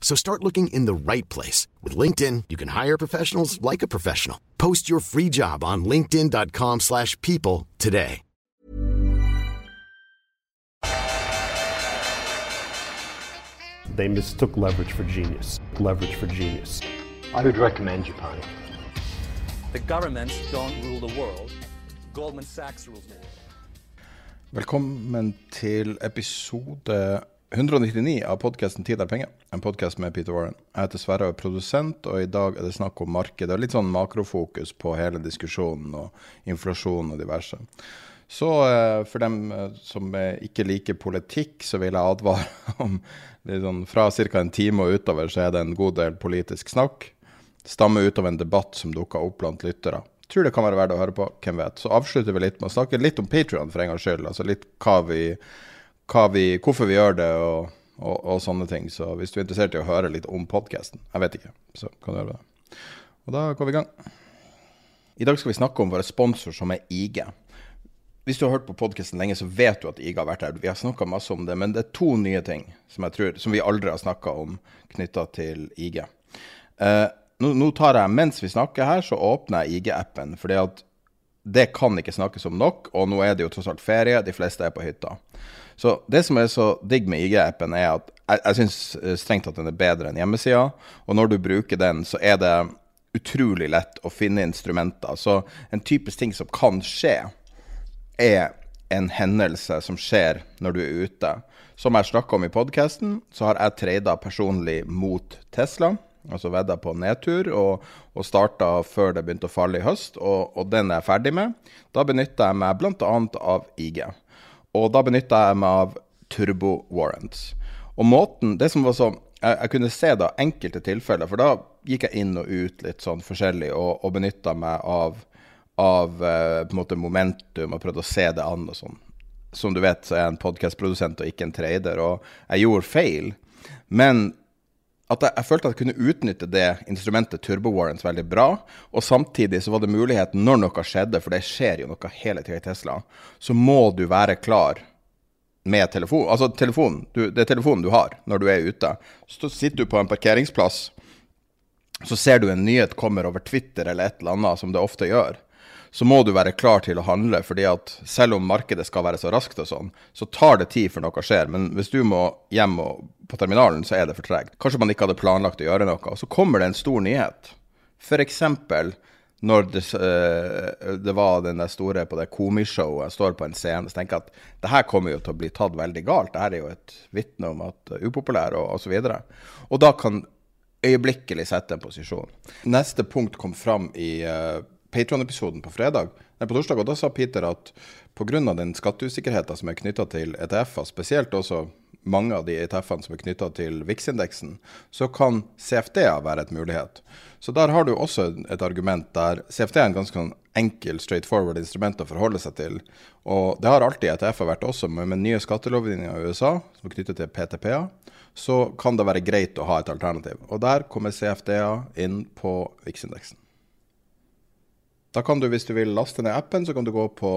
So start looking in the right place. With LinkedIn, you can hire professionals like a professional. Post your free job on linkedin.com slash people today. They mistook leverage for genius. Leverage for genius. I would recommend Japan. The governments don't rule the world. Goldman Sachs rules the world. Velkommen til episode 199 av podkasten 'Tid er penger'. En podkast med Peter Warren. Jeg heter Sverre og er produsent, og i dag er det snakk om markedet. Litt sånn makrofokus på hele diskusjonen og inflasjon og diverse. Så eh, for dem eh, som ikke liker politikk, så vil jeg advare om sånn, Fra ca. en time og utover så er det en god del politisk snakk. Stammer ut av en debatt som dukka opp blant lyttere. Tror det kan være verdt å høre på, hvem vet. Så avslutter vi litt med å snakke litt om Patrion for en gangs skyld. Altså litt hva vi, vi, hvorfor vi gjør det og, og, og, sånne ting. Så hvis du er interessert i å høre litt om podkasten, jeg vet ikke, så kan du gjøre det. Og da går vi i gang. I dag skal vi snakke om våre sponsor som er IG. Hvis du har hørt på podkasten lenge, så vet du at IG har vært her. Vi har snakka masse om det, men det er to nye ting som tror, som vi aldri har snakka om knytta til IG. Eh, nå, nå, tar jeg, Mens vi snakker her, så åpner jeg IG-appen. fordi at det kan ikke snakkes om nok, og nå er det jo tross alt ferie. De fleste er på hytta. Så det som er så digg med IG-appen, er at jeg, jeg syns strengt at den er bedre enn hjemmesida. Og når du bruker den, så er det utrolig lett å finne instrumenter. Så en typisk ting som kan skje, er en hendelse som skjer når du er ute. Som jeg snakka om i podkasten, så har jeg trada personlig mot Tesla. Altså vedda på nedtur, og, og starta før det begynte å falle i høst. Og, og den er jeg ferdig med. Da benytta jeg meg bl.a. av IG. Og da benytta jeg meg av turbo warrants. Og måten Det som var så jeg, jeg, kunne se da enkelte tilfeller, for da gikk jeg inn og ut litt sånn forskjellig og, og benytta meg av av uh, på en måte momentum og prøvde å se det an og sånn. Som du vet, så er jeg en podkastprodusent og ikke en trader, og jeg gjorde feil. Men at jeg, jeg, følte at jeg kunne utnytte det instrumentet Turbo Warrants veldig bra. Og samtidig så var det mulighet når noe skjedde, for det skjer jo noe hele tida i Tesla, så må du være klar med telefon. Altså telefonen. Det er telefonen du har når du er ute. Så sitter du på en parkeringsplass, så ser du en nyhet kommer over Twitter eller et eller annet, som det ofte gjør så må du være klar til å handle. fordi at selv om markedet skal være så raskt, og sånn, så tar det tid før noe skjer. Men hvis du må hjem og, på terminalen, så er det for tregt. Kanskje man ikke hadde planlagt å gjøre noe. Og så kommer det en stor nyhet. F.eks. når det, uh, det, var den der store på det komishowet, jeg står på en scene så tenker at det her kommer jo til å bli tatt veldig galt. Det her er jo et vitne om at uh, upopulær og osv. Og, og da kan øyeblikkelig sette en posisjon. Neste punkt kom fram i uh, Patron-episoden på fredag, nei, på torsdag, og da sa Peter at pga. den skatteusikkerheten som er knytta til ETF-er, spesielt også mange av de ETF-ene som er knytta til VIX-indeksen, så kan CFD-er være et mulighet. Så der har du også et argument der CFD er en ganske sånn enkel, straightforward instrument å forholde seg til. Og det har alltid ETF-er vært også, men med nye skattelovgivninger i USA, som er knyttet til PTP-er, så kan det være greit å ha et alternativ. Og der kommer CFD-er inn på VIX-indeksen. Da kan du, hvis du vil laste ned appen, så kan du gå på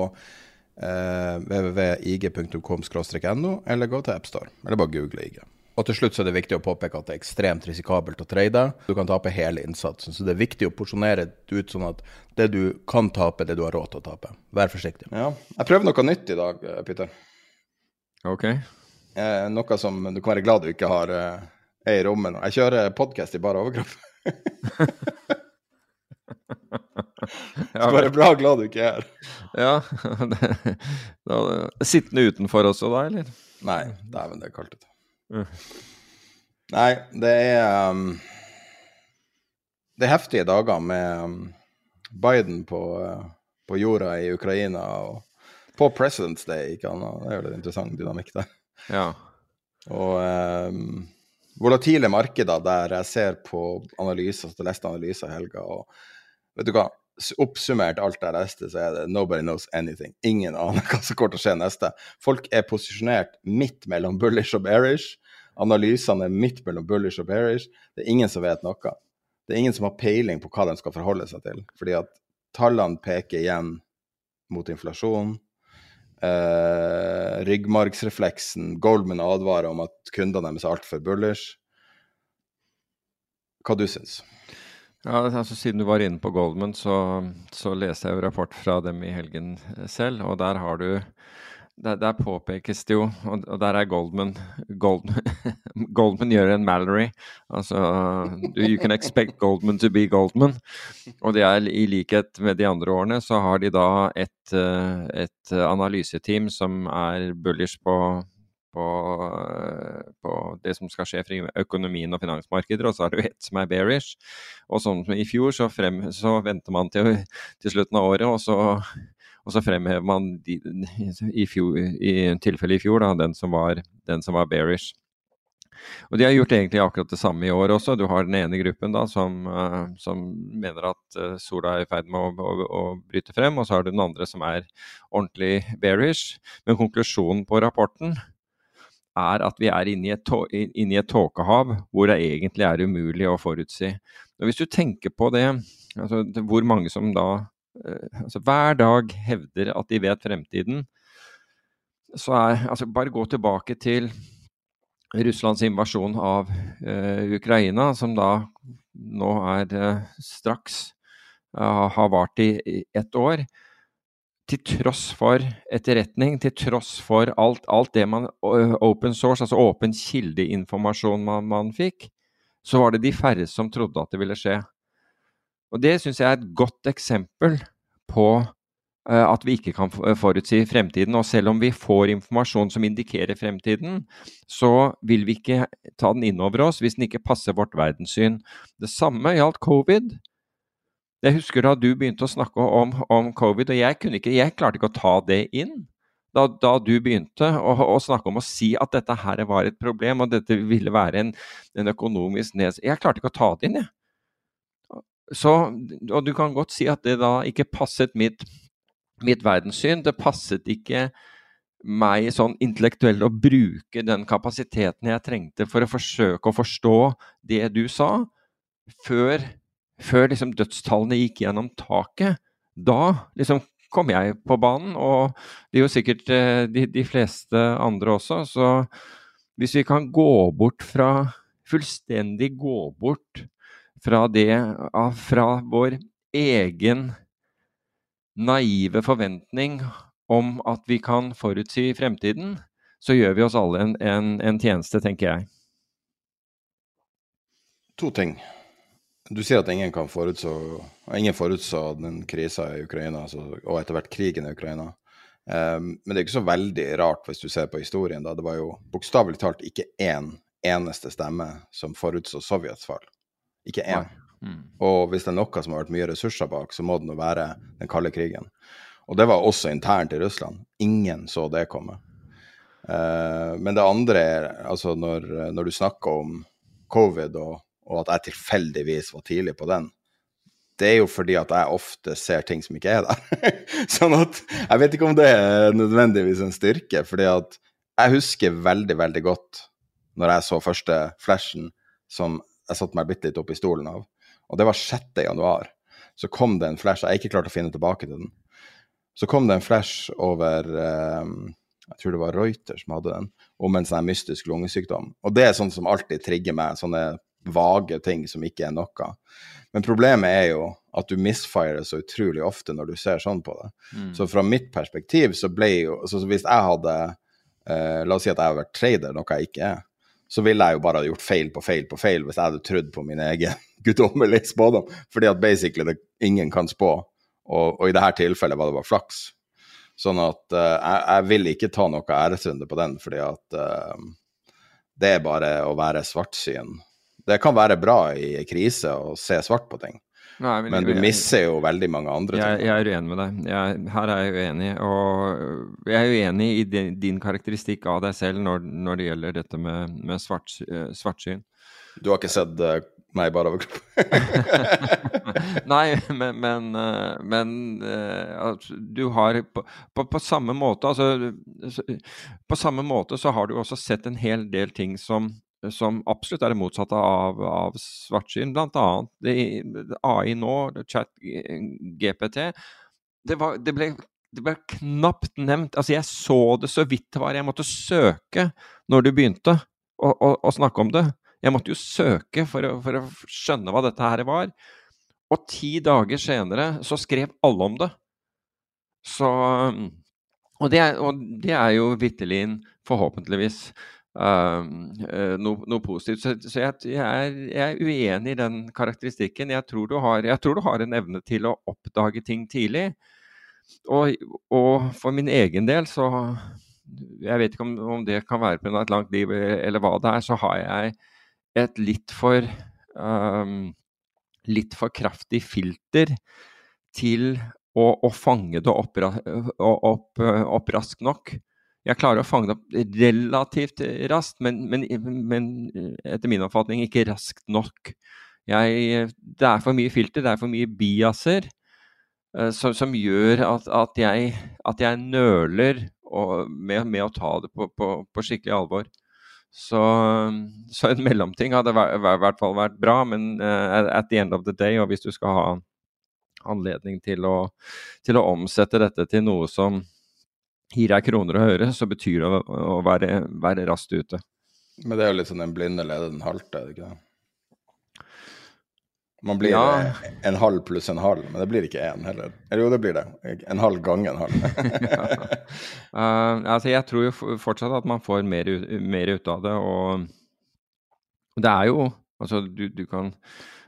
eh, www.ig.com-no, eller gå til AppStore. Eller bare google IG. Og til slutt så er det viktig å påpeke at det er ekstremt risikabelt å trade. Du kan tape hele innsatsen, så det er viktig å porsjonere ut sånn at det du kan tape, det du har råd til å tape. Vær forsiktig. Ja. Jeg prøver noe nytt i dag, eh, Peter. Ok. Eh, noe som du kan være glad du ikke har eh, er i rommet nå. Jeg kjører podkast i bare overkropp. Skal være bra glad du ikke er her. Ja. det- da, sittende utenfor også da, eller? Nei, dæven, det er kaldt ute. Mm. Nei, det er um, Det er heftige dager med um, Biden på, uh, på jorda i Ukraina og på President's Day, ikke annet. Det er jo litt interessant dynamikk der. Ja. Og um, volatile markeder der jeg ser på analyser, så jeg leste analyser i helga, og vet du hva? Oppsummert alt jeg leste, så er det 'nobody knows anything'. Ingen aner hva som kommer til å skje neste. Folk er posisjonert midt mellom bullish og bearish. Analysene er midt mellom bullish og bearish. Det er ingen som vet noe. Det er ingen som har peiling på hva de skal forholde seg til. Fordi at tallene peker igjen mot inflasjon. Eh, ryggmargsrefleksen. Goldman advarer om at kundene deres er altfor bullish. Hva du syns Ja, altså Siden du var inne på Goldman, så, så leste jeg jo rapport fra dem i helgen eh, selv, og der har du der, der påpekes det jo, og, og der er Goldman Goldman, Goldman gjør en Mallory. Altså You can expect Goldman to be Goldman. Og det er i likhet med de andre årene, så har de da et, eh, et analyseteam som er bullish på på det som skal skje for økonomien og finansmarkeder, og så det jo ett som er bearish. Og sånn som i fjor, så, frem, så venter man til, til slutten av året, og så, og så fremhever man de, i, fjor, i tilfellet i fjor da, den som var, den som var bearish. Og De har gjort egentlig akkurat det samme i år også. Du har den ene gruppen da som, som mener at eh, sola er i ferd med å, å, å bryte frem, og så har du den andre som er ordentlig bearish. Men konklusjonen på rapporten er at vi er inne i et, tåkehav hvor det egentlig er umulig å forutsi. Og Hvis du tenker på det, altså hvor mange som da eh, altså hver dag hevder at de vet fremtiden, så er altså Bare gå tilbake til Russlands invasjon av uh, Ukraina, som da nå er uh, straks uh, har vart i i ett år til tross for etterretning, til tross for alt, alt det man Open source, altså åpen kildeinformasjon man, man fikk, så var det de færreste som trodde at det ville skje. Og det syns jeg er et godt eksempel på uh, at vi ikke kan forutsi fremtiden. Og selv om vi får informasjon som indikerer fremtiden, så vil vi ikke ta den inn over oss hvis den ikke passer vårt verdenssyn. Det samme gjaldt covid. Jeg husker da du begynte å snakke om, om covid, og jeg, kunne ikke, jeg klarte ikke å ta det inn. Da, da du begynte å, å snakke om å si at dette her var et problem, og dette ville være en, en økonomisk neds... Jeg klarte ikke å ta det inn, jeg. Så, og du kan godt si at det da ikke passet mitt, mitt verdenssyn. Det passet ikke meg sånn intellektuelt å bruke den kapasiteten jeg trengte for å forsøke å forstå det du sa, før før liksom dødstallene gikk gjennom taket, da liksom kom jeg på banen, og det er jo sikkert eh, de, de fleste andre også. Så hvis vi kan gå bort fra Fullstendig gå bort fra det Fra vår egen naive forventning om at vi kan forutsi fremtiden, så gjør vi oss alle en, en, en tjeneste, tenker jeg. To ting. Du sier at ingen kan forutså Ingen forutså den krisa i Ukraina, altså, og etter hvert krigen i Ukraina. Um, men det er ikke så veldig rart hvis du ser på historien. da Det var jo bokstavelig talt ikke én eneste stemme som forutså Sovjets fall. Ikke én. Og hvis det er noe som har vært mye ressurser bak, så må det nå være den kalde krigen. Og det var også internt i Russland. Ingen så det komme. Uh, men det andre er altså når, når du snakker om covid og, og at jeg tilfeldigvis var tidlig på den, det er jo fordi at jeg ofte ser ting som ikke er der. sånn at jeg vet ikke om det er nødvendigvis en styrke, fordi at jeg husker veldig, veldig godt når jeg så første flashen som jeg satte meg bitte litt opp i stolen av. Og det var 6. januar. Så kom det en flash, jeg har ikke klart å finne tilbake til den. Så kom det en flash over eh, jeg tror det var Reuter som hadde den, om en sånn mystisk lungesykdom. Og det er sånn som alltid trigger meg, sånne vage ting som ikke er noe. Men problemet er jo at du misfirer så utrolig ofte når du ser sånn på det. Så fra mitt perspektiv så ble jo så Hvis jeg hadde eh, La oss si at jeg har vært trader, noe jeg ikke er, så ville jeg jo bare ha gjort feil på feil på feil hvis jeg hadde trodd på min egen guddommelige spådom. Fordi at basically det, ingen kan spå, og, og i dette tilfellet var det bare flaks. Sånn at uh, jeg, jeg, vil ikke ta noe æresrunde på den, fordi at uh, det er bare å være svartsyn. Det kan være bra i krise å se svart på ting. Nei, men, men, du misser jo veldig mange andre jeg, ting. Jeg er uenig med deg. Jeg, her er jeg uenig. Og jeg er uenig i din, din karakteristikk av deg selv når, når det gjelder dette med, med svart, uh, svartsyn. Du har ikke sett uh, meg bare over Nei, men, men, uh, men altså, du har på, på, på, samme måte altså På samme måte så har du også sett en hel del ting som som absolutt er det motsatte av, av svartsyn. Blant annet AI nå, chat GPT. Det, det, ble, det, ble, knapt nevnt. Altså, jeg så det så vidt det var. Jeg måtte søke når du begynte å, å, å snakke om det. Jeg måtte jo søke for å, for å, skjønne hva dette her var. Og ti dager senere så skrev alle om det. Så Og det er, og det er jo vitterlig forhåpentligvis Uh, noe, noe, positivt. Så, så jeg, jeg, er, jeg, er, uenig i den karakteristikken. Jeg tror, har, jeg tror, du har, en evne til å oppdage ting tidlig. Og, og for min egen del så Jeg vet ikke om, om det kan være pga. et langt liv eller hva det er, så har jeg et litt for um, litt for kraftig filter til å, å fange det opp, opp, opp raskt nok jeg klarer å fange det opp relativt raskt, men, men, men, etter min oppfatning ikke raskt nok. Jeg, det er for mye filter, det er for mye biaser, uh, som, som, gjør at, at, jeg, at jeg nøler og, med, med, å ta det på, på, på skikkelig alvor. Så, så, en mellomting hadde i hvert fall vært bra, men uh, at the end of the day, og hvis du skal ha anledning til å, til å omsette dette til noe som gir deg kroner og øre, så betyr det å, å være, være, raskt ute. Men det er jo litt sånn den blinde leder den halte, er det ikke det? Man blir ja. en halv pluss en halv, men det blir ikke én heller. Eller jo, det blir det. En halv gang en halv. ja. uh, altså, jeg tror jo fortsatt at man får mer, mer ut av det, og det er jo Altså, du, du kan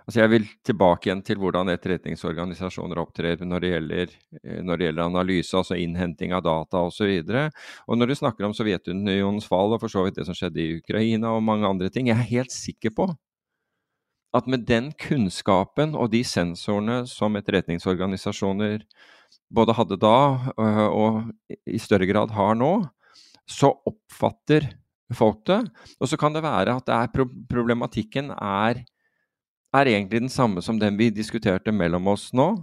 Altså jeg vil tilbake igjen til hvordan etterretningsorganisasjoner opptrer når det gjelder, eh, når det gjelder analyse, altså innhenting av data osv. Og, så og når du snakker om Sovjetunionens fall og for så vidt det som skjedde i Ukraina og mange andre ting, jeg er helt sikker på at med den kunnskapen og de sensorene som etterretningsorganisasjoner både hadde da øh, og i større grad har nå, så oppfatter folk det. Og så kan det være at det er problematikken er er egentlig den samme som den vi diskuterte mellom oss nå.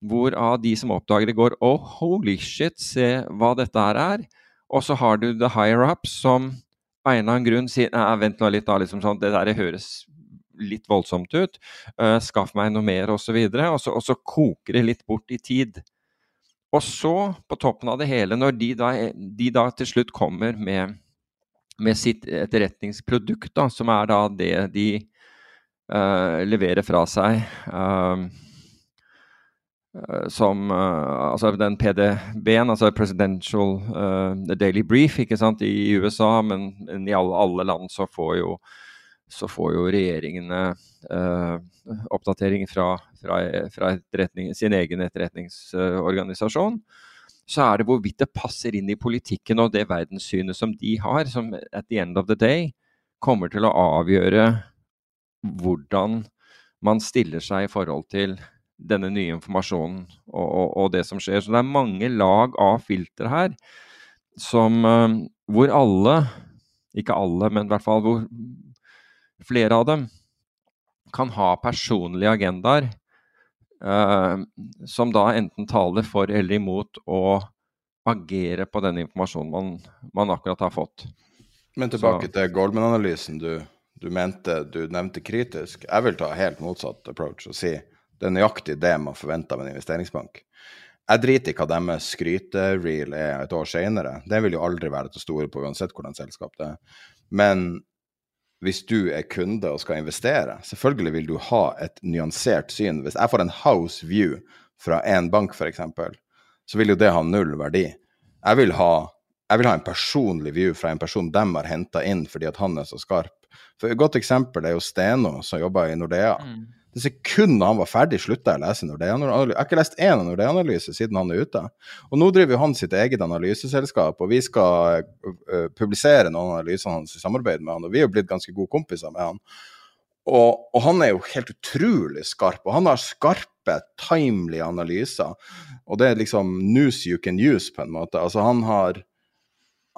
Hvor av de som oppdager det, går Oh, holy shit, se hva dette her er. Og så har du the higher up som av en eller annen grunn sier Nei, vent nå litt, da. liksom sånn, Det der høres litt voldsomt ut. Uh, skaff meg noe mer, osv. Og, så, og så koker det litt bort i tid. Og så, på toppen av det hele, når de da, de da til slutt kommer med, med sitt etterretningsprodukt, da, som er da det de uh, levere fra seg uh, som uh, altså den PDB-en, altså Presidential Daily Brief ikke sant, i USA, men, men i alle, alle, land så får jo, så får jo regjeringene oppdatering fra, fra, fra sin egen etterretningsorganisasjon. Så er det hvorvidt det passer inn i politikken og det verdenssynet som de har, som at the end of the day kommer til å avgjøre hvordan man stiller seg i forhold til denne nye informasjonen og, og, og det som skjer. Så det er mange lag av filter her som uh, hvor alle, ikke alle, men i hvert fall hvor flere av dem kan ha personlige agendaer eh, som da enten taler for eller imot å agere på den informasjonen man, man akkurat har fått. Men tilbake Så. til Goldman-analysen du du mente du nevnte kritisk. Jeg vil ta helt motsatt approach og si det er nøyaktig det man forventer av en investeringsbank. Jeg driter i hva deres skrytereel er et år senere. Det vil jo aldri være til å på uansett hvordan selskap det er. Men hvis du er kunde og skal investere, selvfølgelig vil du ha et nyansert syn. Hvis jeg får en house view fra en bank, f.eks., så vil jo det ha null verdi. Jeg vil ha, jeg vil ha en personlig view fra en person de har henta inn fordi at han er så skarp For Et godt eksempel er jo Steno, som jobber i Nordea. Mm. Det sekundet han var ferdig, slutta jeg å lese Nordea-analyse. Jeg har ikke lest én Nordea-analyse siden han er ute. Og nå driver han sitt eget analyseselskap, og vi skal publisere noen analyser hans i samarbeid med han, og vi er jo blitt ganske gode kompiser med han. Og, og, han er jo helt utrolig skarp, og han har skarpe, timely analyser. Og det er liksom news you can use, på en måte. Altså, han har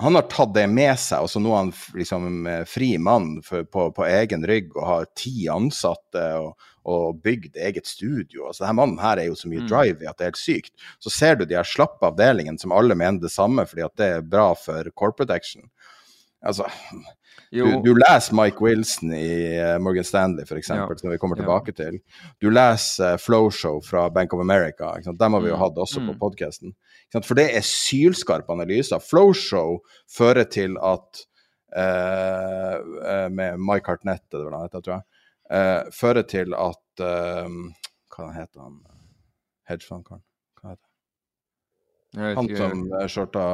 han har tatt det med seg, og så nå er han liksom fri mann for, på, på, egen rygg og har ti ansatte og, og bygd eget studio. Altså, denne mannen her er jo så mye mm. drive i at det er helt sykt. Så ser du de her slappe avdelingene som alle mener det samme fordi at det er bra for corporate action. Altså, du, du, leser Mike Wilson i uh, Morgan Stanley, f.eks., ja. som vi kommer tilbake ja. til. Du leser uh, Flowshow fra Bank of America. Dem har vi jo mm. hatt også mm. på podkasten. For det er sylskarpe analyser. Flowshow fører til at eh, Med Mike Hartnett, det var det han heter, tror jeg. Eh, fører til at Hva heter han hedgefondkaren? Hva heter han? Han som shorta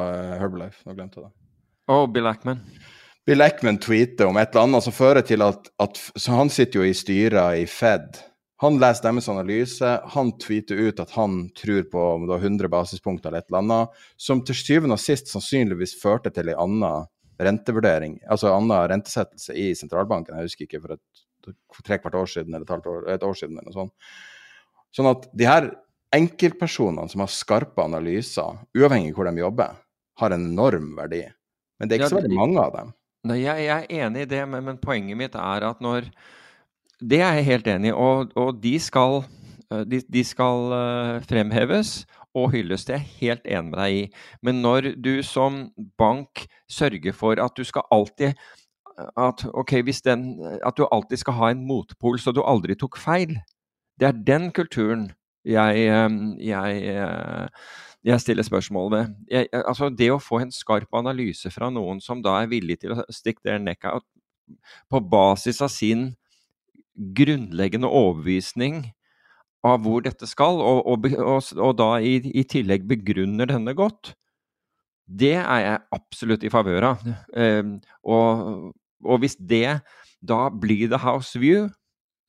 Herbalife. Nå glemte jeg det. Oh, Bill Ackman. Bill Ackman tweeter om et eller annet som fører til at, at han sitter jo i styret i Fed. Han leser deres analyse, han tweeter ut at han tror på om det var 100 basispunkter eller et eller annet, som til syvende og sist sannsynligvis førte til en annen rentevurdering, altså en annen rentesettelse i sentralbanken. Jeg husker ikke for et trekvart år siden eller et, år, et år siden eller noe sånt. Sånn at de her enkeltpersonene som har skarpe analyser, uavhengig av hvor de jobber, har en enorm verdi. Men det er ikke så veldig mange av dem. Nei, jeg, er enig i det, men, men, poenget mitt er at når Det er jeg helt enig i, og, og, de skal, eh, de, de skal uh, fremheves og hylles. Det er jeg helt enig med deg i. Men når du som bank sørger for at du skal alltid at, okay, den, at du alltid skal ha en motpol, så du aldri tok feil. Det er den kulturen jeg, eh, jeg jeg stiller spørsmål ved. Jeg, altså det å få en skarp analyse fra noen som da er villig til å stikke der nekka på basis av sin grunnleggende overbevisning av hvor dette skal, og, og, og, og da i, i, tillegg begrunner denne godt, det er jeg absolutt i favør av. Eh, og, hvis det da blir the house view,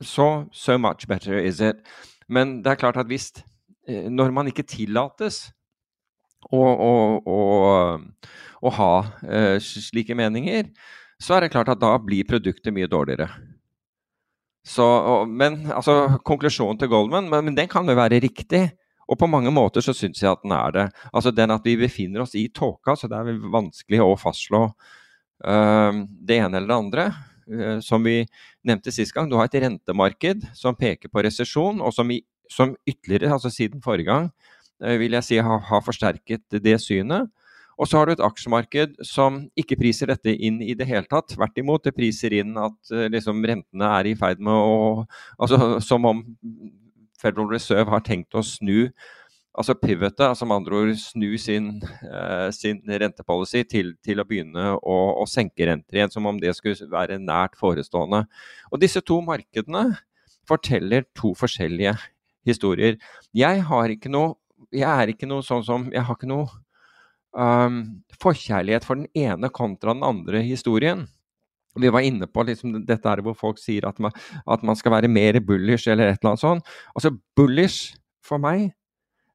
så so much better is it. Men det er klart at hvis eh, når man ikke tillates å ha uh, slike meninger, så er det klart at da blir produktet mye dårligere. Så, men altså, Konklusjonen til Goldman men, men den kan jo være riktig. Og på mange måter så syns jeg at den er det. Altså Den at vi befinner oss i tåka, så det er vanskelig å fastslå uh, det ene eller det andre. Uh, som vi nevnte sist gang, du har et rentemarked som peker på resesjon, og som, i, som ytterligere, altså siden forrige gang, uh, vil jeg si har, har forsterket det synet. Og så har du et aksjemarked som ikke priser dette inn i det hele tatt. Tvert imot, det priser inn at eh, liksom, rentene er i ferd med å altså, Som om Federal Reserve har tenkt å snu altså pivotet, altså med andre ord snu sin, uh, sin rentepolicy til, til, å begynne å, å, senke renter igjen, som om det skulle være nært forestående. Og disse to markedene forteller to forskjellige historier. Jeg har ikke noe jeg er ikke noe sånn som Jeg har ikke noe um, forkjærlighet for den ene kontra den andre historien. Vi var inne på liksom, dette her hvor folk sier at man, at man, skal være mer bullish eller et eller annet sånt. Altså, bullish for meg,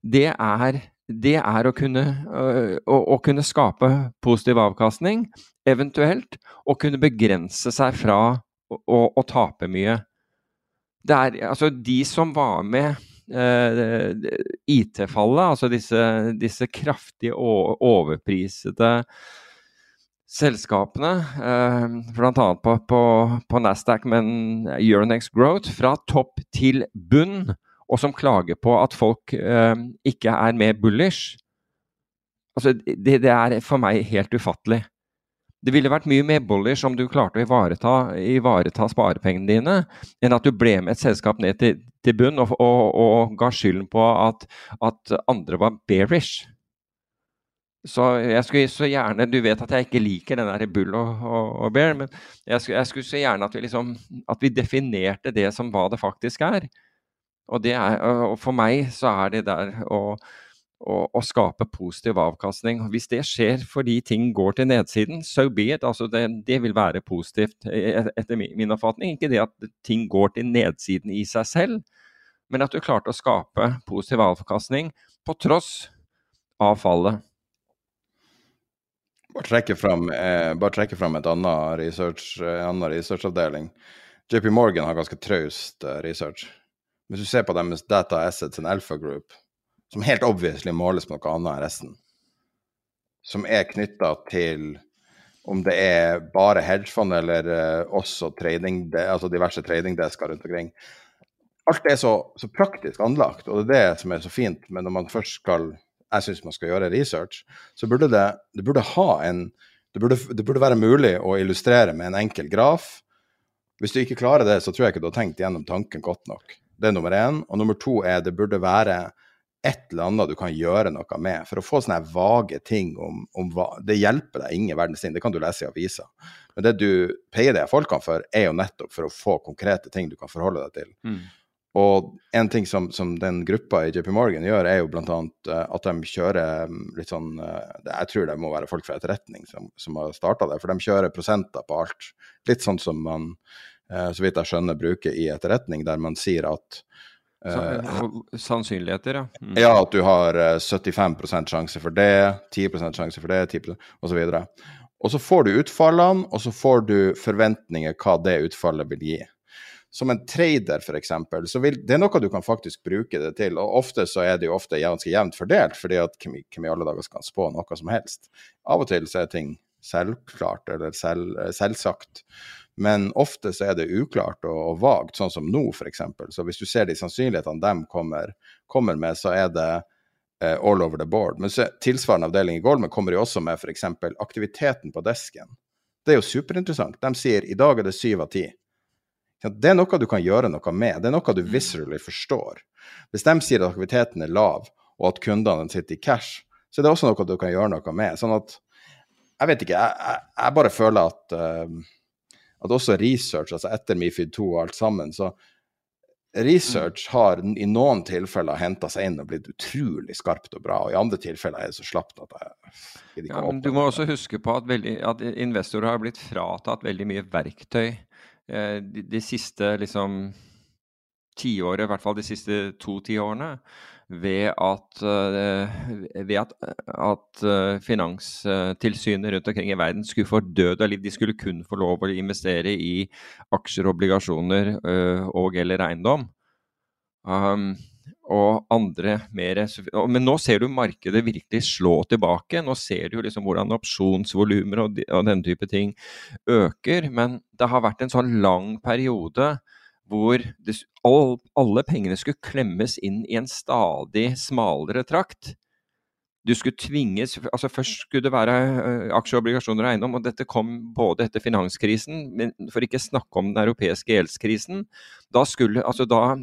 det er, det er å, kunne, øh, å, å, kunne, skape positiv avkastning, eventuelt og kunne begrense seg fra å, å tape mye. Det er altså de som var med IT-fallet, altså disse, disse kraftig overprisede selskapene, eh, bl.a. På, på, på Nasdaq, men Euronex Growth, fra topp til bunn, og som klager på at folk eh, ikke er mer bullish. Altså, det, det er for meg helt ufattelig. Det ville vært mye mer bullish om du klarte å ivareta, ivareta sparepengene dine, enn at du ble med et selskap ned til, til bunn og, og, og, ga skylden på at, at, andre var bearish. Så jeg skulle så gjerne Du vet at jeg ikke liker den der bull og, og bear, men jeg skulle, jeg skulle, så gjerne at vi, liksom, at vi definerte det som hva det faktisk er. Og, er, og for meg så er det der å å, å, skape positiv avkastning. Hvis det skjer fordi ting går til nedsiden, so be it. Altså det, det, vil være positivt e, etter min oppfatning. Ikke det at ting går til nedsiden i seg selv, men at du klarte å skape positiv avkastning på tross av fallet. Bare trekke fram, eh, et annet research, en annen researchavdeling. JP Morgan har ganske traust eh, research. Hvis du ser på deres Data Assets and Alpha Group, som helt obviously måles på noe annet enn resten, som er knytta til om det er bare hedgefond eller uh, også trading, altså diverse tradingdesker rundt omkring. Alt er så, så, praktisk anlagt, og det er det som er så fint. Men når man først skal jeg syns man skal gjøre research, så burde det, det burde ha en det burde, det burde, være mulig å illustrere med en enkel graf. Hvis du ikke klarer det, så tror jeg ikke du har tenkt gjennom tanken godt nok. Det er nummer én. Og nummer to er det burde være et eller annet du kan gjøre noe med. For å få sånne vage ting om, om hva Det hjelper deg ingen verdens ting, det kan du lese i avisa. Men det du peier deg folkene for, er jo nettopp for å få konkrete ting du kan forholde deg til. Mm. Og en ting som, som, den gruppa i JP Morgan gjør, er jo bl.a. Eh, at de kjører mm, litt sånn uh, Jeg tror det må være folk fra etterretning som, som har starta det, for de kjører prosenter på alt. Litt sånn som man, uh, så vidt jeg skjønner, bruker i etterretning, der man sier at Sannsynligheter, ja. Mm. Ja, at du har 75 sjanse for det, 10 sjanse for det, 10 osv. Og, så får du utfallene, og så får du forventninger hva det utfallet vil gi. Som en trader, f.eks., så vil det er noe du kan faktisk bruke det til. Og ofte så er det jo ofte ganske jevnt fordelt, fordi at hvem i alle dager skal spå noe som helst? Av og til så er ting selvklart eller selv, selvsagt. Men ofte så er det uklart og, og vagt, sånn som nå f.eks. Så hvis du ser de sannsynlighetene de kommer, kommer med, så er det eh, all over the board. Men så, tilsvarende avdeling i Golmen kommer jo også med f.eks. aktiviteten på desken. Det er jo superinteressant. De sier i dag er det syv av ti. Det er noe du kan gjøre noe med. Det er noe du mm. viscerally forstår. Hvis de sier at aktiviteten er lav, og at kundene sitter i cash, så er det også noe du kan gjøre noe med. Sånn at Jeg vet ikke, jeg, jeg, jeg bare føler at uh, at også research, altså etter Mifid 2 og alt sammen, så research har i noen tilfeller henta seg inn og blitt utrolig skarpt og bra, og i andre tilfeller er det så slapt at jeg ja, men Du må også huske på at, veldig, at, investorer har blitt fratatt veldig mye verktøy eh, de, de, siste liksom tiåret, i hvert fall de siste to tiårene ved at, eh, ved at, at eh, finanstilsynet rundt omkring i verden skulle få død av liv. De skulle kun få lov å investere i aksjer, obligasjoner eh, og eller eiendom. Um, og andre mer Men nå ser du markedet virkelig slå tilbake. Nå ser du liksom hvordan opsjonsvolumer og, og denne type ting øker. Men det har vært en sånn lang periode hvor det, all, alle pengene skulle klemmes inn i en stadig smalere trakt. Du skulle tvinges altså Først skulle det være uh, aksjer, obligasjoner og eiendom, og dette kom både etter finanskrisen, men for ikke snakke om den europeiske gjeldskrisen. Da skulle, altså da,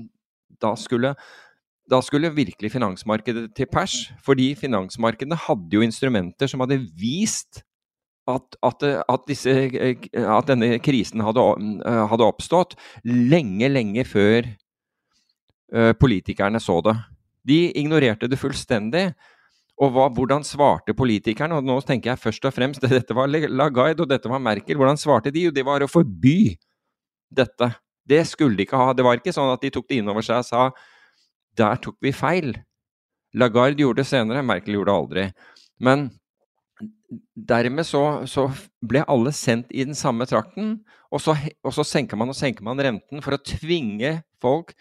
da skulle da skulle virkelig finansmarkedet til pers, fordi finansmarkedene hadde jo instrumenter som hadde vist at, at, at, disse, at, denne krisen hadde, hadde, oppstått lenge, lenge før politikerne så det. De ignorerte det fullstendig. Og hva, hvordan svarte politikerne? Og nå tenker jeg først og fremst Dette var Lagarde og dette var Merkel. Hvordan svarte de? Jo, det var å forby dette. Det skulle de ikke ha. Det var ikke sånn at de tok det inn over seg og sa der tok vi feil. Lagarde gjorde det senere, Merkel gjorde det aldri. Men dermed så, så, ble alle sendt i den samme trakten, og så, og så, senker man og senker man renten for å tvinge folk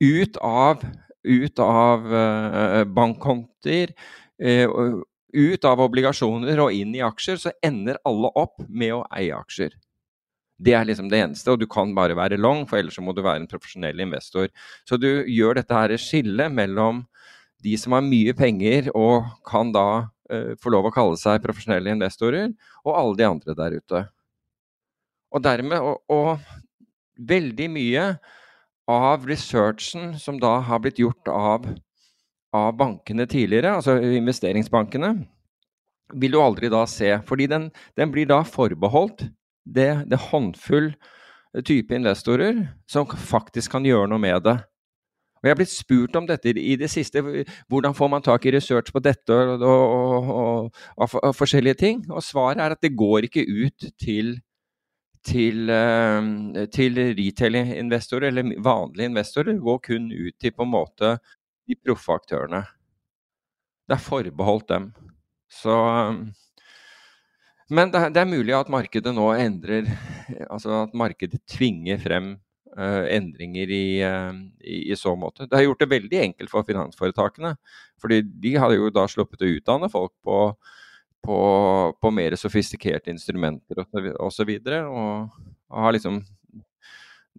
ut av, ut av uh, bankkonter, uh, ut av obligasjoner og inn i aksjer, så ender alle opp med å eie aksjer. Det er liksom det eneste, og du kan bare være long, for ellers så må du være en profesjonell investor. Så du gjør dette her skillet mellom de som har mye penger og kan da uh, få lov å kalle seg profesjonelle investorer, og alle de andre der ute. Og dermed og, og veldig mye av researchen som da har blitt gjort av, av bankene tidligere, altså investeringsbankene, vil du aldri da se. Fordi den, den blir da forbeholdt det, det håndfull type investorer som faktisk kan gjøre noe med det. Og Jeg har blitt spurt om dette i det siste. Hvordan får man tak i research på dette og, og, og, og forskjellige ting? Og svaret er at det går ikke ut til, til, uh, til retail-investorer eller vanlige investorer. Det går kun ut til på en måte de proffe aktørene. Det er forbeholdt dem. Så um, Men det, det, er mulig at markedet nå endrer Altså at markedet tvinger frem endringer i, uh, i, i, så måte. Det har gjort det veldig enkelt for finansforetakene. fordi de hadde jo da sluppet å utdanne folk på, på, på mer sofistikerte instrumenter osv. Og, og, og har liksom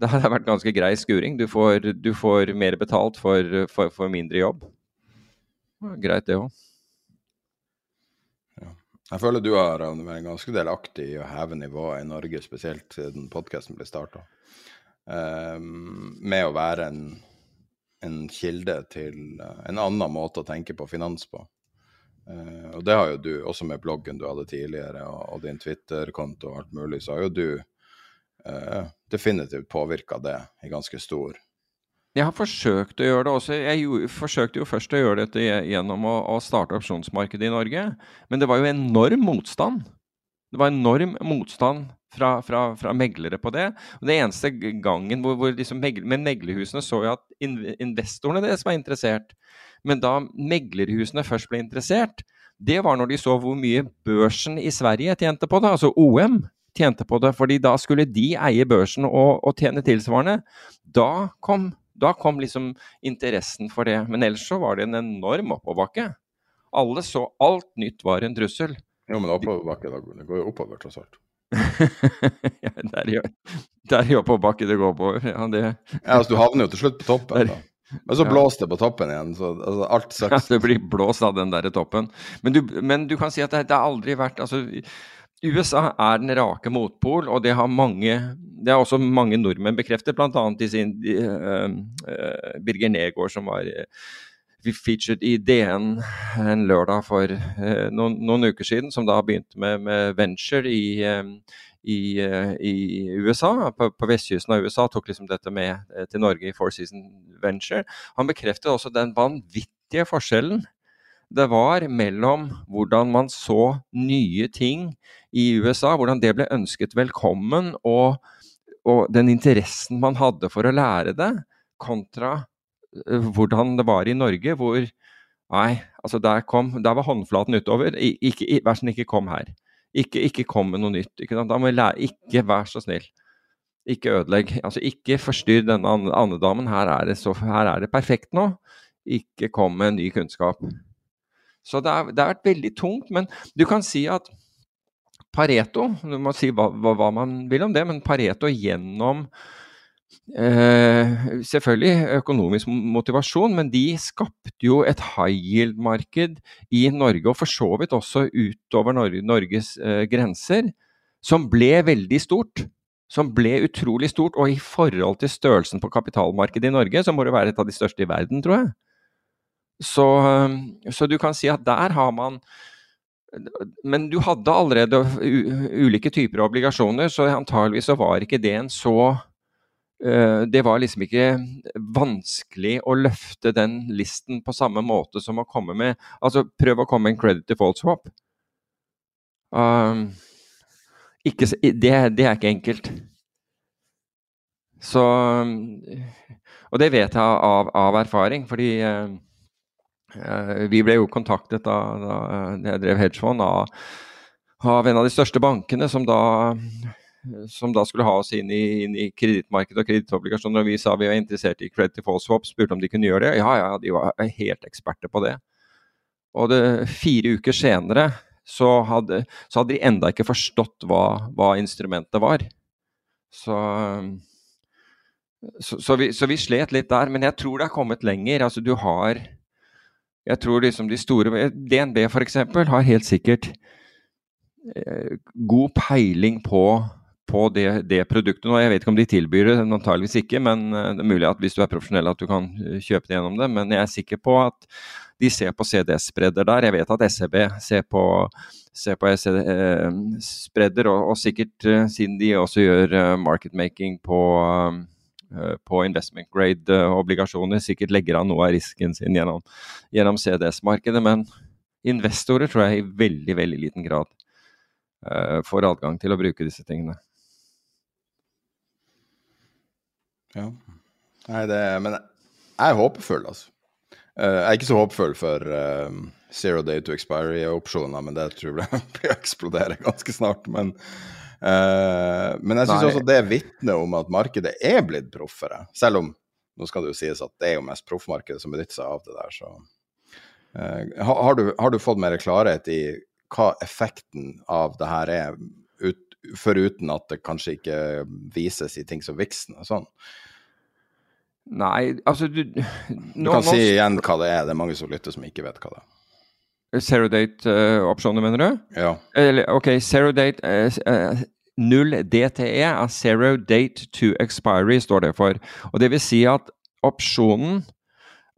det har vært ganske grei skuring. Du får, du får mer betalt for, for, for mindre jobb. Greit, det òg. Jeg føler du har vært ganske delaktig i å heve nivået i Norge, spesielt siden podkasten ble starta. Ehm, med å være en, en, kilde til uh, en annen måte å tenke på finans på. Uh, og det har jo du, også med bloggen du hadde tidligere, og, din Twitter-konto og alt mulig, så har jo du uh, definitivt påvirka det i ganske stor jeg har forsøkt å gjøre det også. Jeg forsøkte jo først å gjøre dette gjennom å, å, starte opsjonsmarkedet i Norge. Men det var jo enorm motstand. Det var enorm motstand fra, fra, fra meglere på det. Og det eneste gangen hvor, hvor liksom megler, Men meglerhusene så jo at investorene deres var interessert. Men da meglerhusene først ble interessert, det var når de så hvor mye børsen i Sverige tjente på det, altså OM tjente på det. fordi da skulle de eie børsen og, og tjene tilsvarende. Da kom da kom liksom interessen for det. Men ellers så var det en enorm oppoverbakke. Alle så alt nytt var en trussel. Jo, men oppoverbakke det går jo oppover, tross alt. ja, er jo, det er jo oppoverbakke det går på. Ja, det... ja, altså, du havner jo til slutt på toppen. da. Men så blåser det på toppen igjen, så altså, alt. Ja, det blir blåst av den der toppen. Men du, men du kan si at det, det har aldri vært altså, USA er den rake motpol, og det har mange det har også mange nordmenn bekreftet, bl.a. i sin uh, uh, Birger Negård, som var uh, featured i DN en lørdag for uh, noen, noen, uker siden, som da begynte med, med venture i, i, i, USA, på, på, vestkysten av USA, tok liksom dette med til Norge i Four Season Venture. Han bekreftet også den vanvittige forskjellen det var mellom hvordan man så nye ting i USA, hvordan det ble ønsket velkommen, og, og den interessen man hadde for å lære det, kontra hvordan det var i Norge, hvor Nei, altså der, kom, der var håndflaten utover. Ikke, vær så snill, ikke kom her. Ikke, ikke kom med noe nytt. Ikke, da må jeg lære, ikke vær så snill. Ikke ødelegg. Altså, ikke forstyrr denne andedamen. Her er, det her er det perfekt nå. Ikke kom med ny kunnskap. Så det, er, det har vært veldig tungt. Men du kan si at Pareto Du må si hva, hva man vil om det, men Pareto gjennom eh, selvfølgelig økonomisk motivasjon, men de skapte jo et high yield-marked i Norge, og for så vidt også utover Norge, Norges eh, grenser, som ble veldig stort. Som ble utrolig stort, og i forhold til størrelsen på kapitalmarkedet i Norge, så må det være et av de største i verden, tror jeg. Så, så, du kan si at der har man Men du hadde allerede ulike typer av obligasjoner, så antageligvis så var ikke det en så Det var liksom ikke vanskelig å løfte den listen på samme måte som å komme med Altså prøv å komme med en credit default swap. Um, ikke, det, det er ikke enkelt. Så Og det vet jeg av, av erfaring, fordi uh, Eh, vi ble jo kontaktet da, da jeg drev hedgefond av, av, en av de største bankene som da, som da skulle ha oss inn i, inn i kredittmarkedet og kredittobligasjoner. Og vi sa vi var interessert i credit default swap, spurte om de kunne gjøre det. Ja, ja, de var helt eksperter på det. Og det, fire uker senere så hadde, så hadde, de enda ikke forstått hva, hva instrumentet var. Så, så, så, vi, så vi slet litt der. Men jeg tror det har kommet lenger. Altså, du har jeg tror liksom de store DNB f.eks. har helt sikkert eh, god peiling på, på det, det, produktet nå. Jeg vet ikke om de tilbyr det, antageligvis ikke. Men eh, det er mulig at hvis du er profesjonell at du kan eh, kjøpe det gjennom det. Men jeg er sikker på at de ser på CDS-spredder der. Jeg vet at SEB ser på, ser på spredder, og, og, sikkert siden de også gjør marketmaking på på investment grade-obligasjoner. Sikkert legger av noe av risken sin gjennom, gjennom CDS-markedet, men investorer tror jeg i veldig, veldig liten grad får adgang til å bruke disse tingene. Ja. Nei, det Men jeg er håpefull, altså. Jeg er ikke så håpefull for uh, zero day to expiry-opsjoner, men det tror jeg blir eksplodere ganske snart. Men, uh, men jeg syns også det vitner om at markedet er blitt proffere. Selv om nå skal det jo sies at det er jo mest proffmarkedet som benytter seg av det der, så uh, har, du, har, du, fått mer klarhet i hva effekten av det her er, ut, foruten at det kanskje ikke vises i ting som Vixen og sånn? Nei, altså du Du kan si igjen hva det er. Det er mange som lytter som ikke vet hva det er. Zero date-opsjoner, uh, mener du? Ja. Eller, ok, zero date uh, uh, Null DTE er zero date to expiry, står det for. Og Det vil si at opsjonen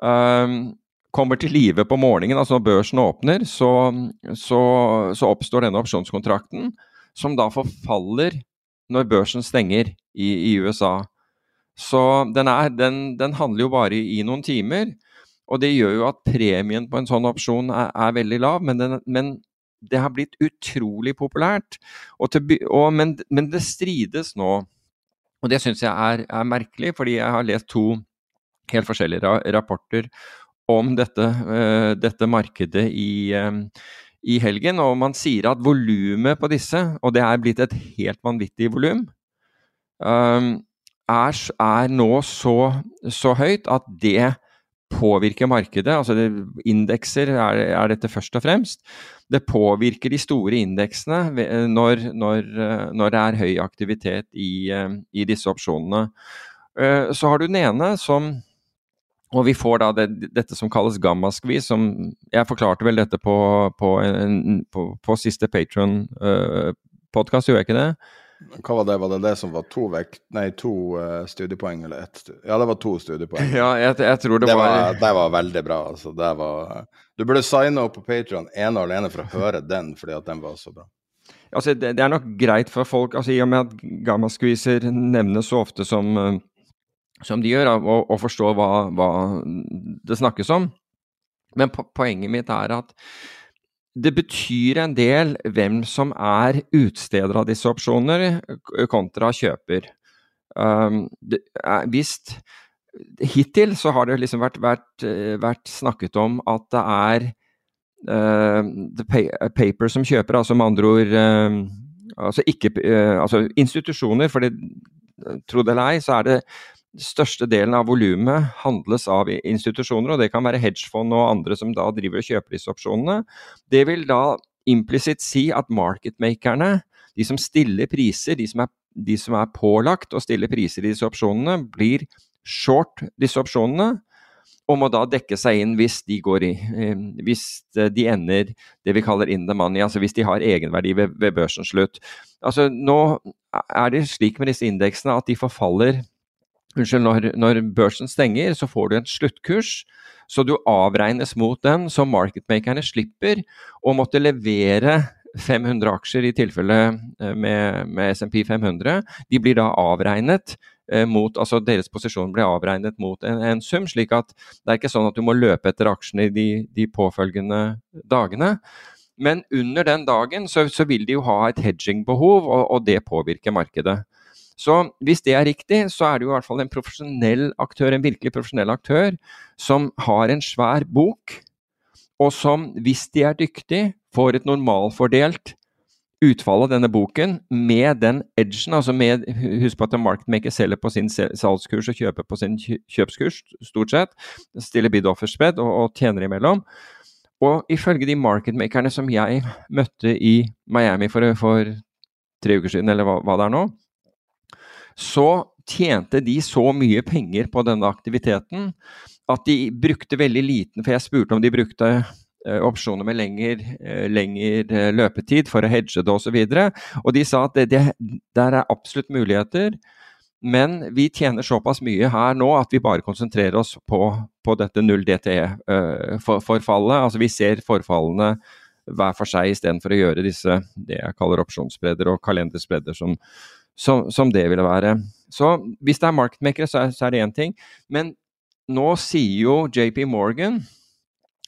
um, kommer til live på morgenen. altså Når børsen åpner, så, så, så oppstår denne opsjonskontrakten, som da forfaller når børsen stenger i, i USA. Så den, er, den, den, handler jo bare i, noen timer. Og det gjør jo at premien på en sånn opsjon er, er veldig lav, men, den, men, det har blitt utrolig populært. Og til, og, men, men, det strides nå, og det syns jeg er, er, merkelig, fordi jeg har lest to helt forskjellige rapporter om dette, uh, dette markedet i, um, i, helgen. Og man sier at volumet på disse, og det er blitt et helt vanvittig volum um, er, er nå så, så, høyt at det påvirker markedet. Altså det, indekser er, er, dette først og fremst. Det påvirker de store indeksene når, når, når det er høy aktivitet i, i, disse opsjonene. Eh, så har du den ene som og vi får da det, dette som kalles gammaskvis, som Jeg forklarte vel dette på, på, en, på, på siste Patron-podkast, uh, gjorde jeg ikke det? Hva var det? Var det det som var to, vekt, nei, to uh, studiepoeng, eller ett? Ja, det var to studiepoeng. Ja, jeg, jeg tror det, det var... var Det var veldig bra. altså. Det var... Du burde signe opp på Patron ene og alene for å høre den, fordi at den var så bra. Altså, det, det er nok greit for folk, altså i og med at gamma-squeezer nevnes så ofte som, uh, som de gjør, og, forstå hva, hva det snakkes om. Men po poenget mitt er at det betyr en del hvem som er utsteder av disse opsjoner, kontra kjøper. Um, det, hvis, hittil så har det liksom vært, vært, vært snakket om at det er uh, paper som kjøper, altså med andre ord uh, altså, ikke, uh, altså institusjoner, for det, tro det eller ei, så er det største delen av volumet handles av institusjoner, og det kan være hedgefond og andre som da driver og kjøper disse opsjonene. Det vil da implisitt si at marketmakerne, de som stiller priser, de som, er, de som er pålagt å stille priser i disse opsjonene, blir short disse opsjonene og må da dekke seg inn hvis de går i eh, Hvis de ender det vi kaller in the money, altså hvis de har egenverdi ved, ved børsens slutt. Altså Nå er det slik med disse indeksene at de forfaller Unnskyld, når, når, børsen stenger, så får du en sluttkurs. Så du avregnes mot den, så marketmakerne slipper å måtte levere 500 aksjer i tilfelle eh, med, med SMP 500. De blir da avregnet eh, mot, altså Deres posisjon blir avregnet mot en, en, sum, slik at det er ikke sånn at du må løpe etter aksjene de, de påfølgende dagene. Men under den dagen så, så vil de jo ha et hedgingbehov, og, og det påvirker markedet. Så hvis det er riktig, så er det jo i hvert fall en profesjonell aktør, en virkelig profesjonell aktør, som har en svær bok, og som, hvis de er dyktige, får et normalfordelt utfall av denne boken med den edgen, altså med Husk på at en marketmaker selger på sin salgskurs og kjøper på sin kjøpskurs, stort sett. Stiller bid offer spread og, og tjener imellom. Og ifølge de marketmakerne som jeg møtte i Miami for, for tre uker siden, eller hva, hva det er nå, så tjente de så mye penger på denne aktiviteten at de brukte veldig liten For jeg spurte om de brukte eh, opsjoner med eh, lengre eh, løpetid for å hedge det osv. Og, så og de sa at det, det, der er absolutt muligheter, men vi tjener såpass mye her nå at vi bare konsentrerer oss på, på dette null DTE-forfallet. altså vi ser forfallene hver for seg istedenfor å gjøre disse det jeg kaller opsjonsbredder og kalenderspredder som, som, som, det ville være. Så hvis det er marketmakere, så, så er det én ting. Men nå sier jo JP Morgan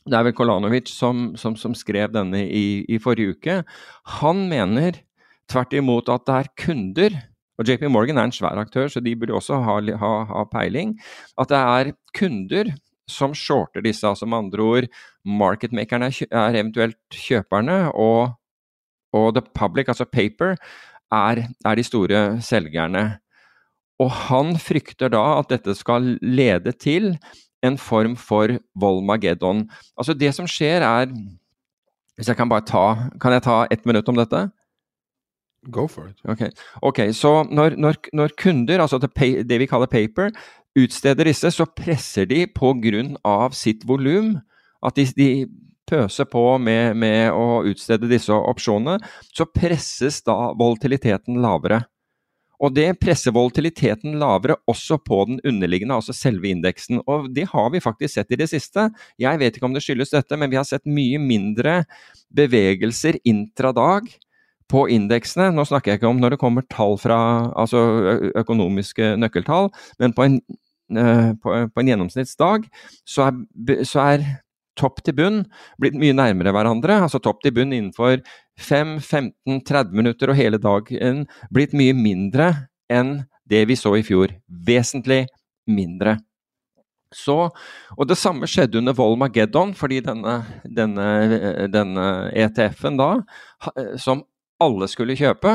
det er vel Kolanovic som, som, som skrev denne i, i, forrige uke. Han mener tvert imot at det er kunder og JP Morgan er en svær aktør, så de burde også ha, ha, ha peiling. At det er kunder som shorter disse. Altså med andre ord, marketmakerne er eventuelt kjøperne, og, og the public, altså paper, er, er de store selgerne. Og han frykter da at dette skal lede til en form for Volmageddon. Altså det som skjer er Hvis jeg kan bare ta Kan jeg ta ett minutt om dette? Go for it. Ok, okay Så når, når, når kunder, altså det, det, vi kaller paper, utsteder disse, så presser de på grunn av sitt volum. At de, de pøser på med, med, å utstede disse opsjonene. Så presses da volatiliteten lavere. Og det presser volatiliteten lavere også på den underliggende, altså selve indeksen. Og det har vi faktisk sett i det siste. Jeg vet ikke om det skyldes dette, men vi har sett mye mindre bevegelser intradag på indeksene. Nå snakker jeg ikke om når det kommer tall fra altså økonomiske nøkkeltall, men på en, på, på en gjennomsnittsdag så er, så er topp til bunn blitt mye nærmere hverandre. Altså topp til bunn innenfor 5, 15, 30 minutter og hele dagen blitt mye mindre enn det vi så i fjor. Vesentlig mindre. Så, og Det samme skjedde under Volmageddon, fordi denne, denne, denne ETF-en da, som alle skulle kjøpe,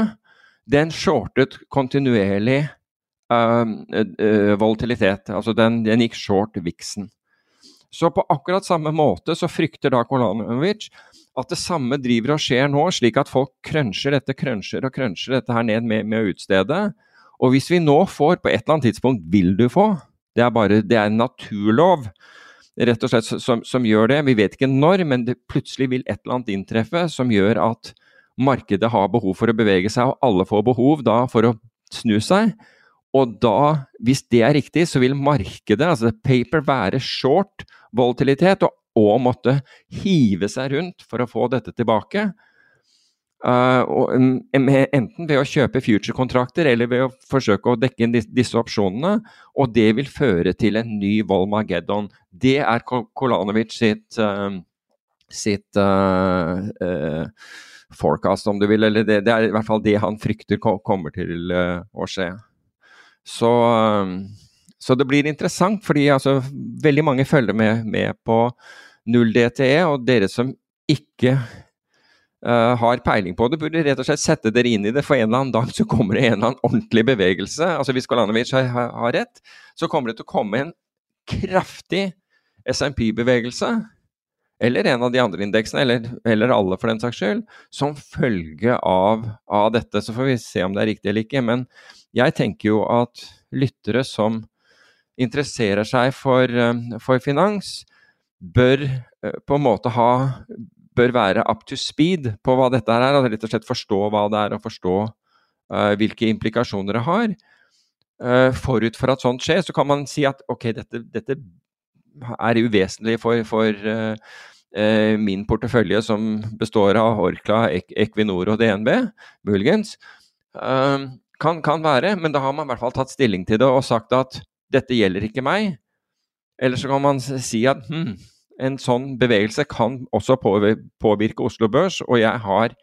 den shortet kontinuerlig uh, uh, volatilitet. Altså den, den gikk short viksen. Så på akkurat samme måte så frykter da Kolanovic at det samme driver og skjer nå, slik at folk krønsjer dette, krønsjer og krønsjer dette her ned med, med å utstede. Og hvis vi nå får, på et eller annet tidspunkt vil du få, det er bare det er en naturlov rett og slett som, som gjør det. Vi vet ikke når, men plutselig vil et eller annet inntreffe som gjør at markedet har behov for å bevege seg, og alle får behov da for å snu seg. Og da, hvis det er riktig, så vil markedet, altså paper, være short volatilitet og, og måtte hive seg rundt for å få dette tilbake. Uh, og, enten ved å kjøpe future-kontrakter eller ved å forsøke å dekke inn disse, opsjonene. Og det vil føre til en ny Volmageddon. Det er Kolanovic sitt, uh, sitt uh, forecast, om du vil. Eller det, det, er i hvert fall det han frykter kommer til å skje. Så, så, det blir interessant, fordi altså, veldig mange følger med, med på null DTE. Og dere som ikke uh, har peiling på det, burde rett og slett sette dere inn i det. For en eller annen dag så kommer det en eller annen ordentlig bevegelse. Altså Hvis Kolanovic har, har rett, så kommer det til å komme en kraftig SMP-bevegelse eller en av de andre indeksene, eller, eller, alle for den saks skyld, som følge av, av, dette. Så får vi se om det er riktig eller ikke. Men jeg tenker jo at lyttere som interesserer seg for, eh, for finans, bør eh, på en måte ha bør være up to speed på hva dette er, og rett og slett forstå hva det er, og forstå uh, hvilke implikasjoner det har. Uh, forut for at sånt skjer, så kan man si at ok, dette, dette er uvesentlig for, for uh, min portefølje, som består av Orkla, Equinor og DNB, muligens. Kan, kan være, men da har man i hvert fall tatt stilling til det og sagt at dette gjelder ikke meg. Eller så kan man si at hm, en sånn bevegelse kan også påvirke Oslo Børs, og jeg har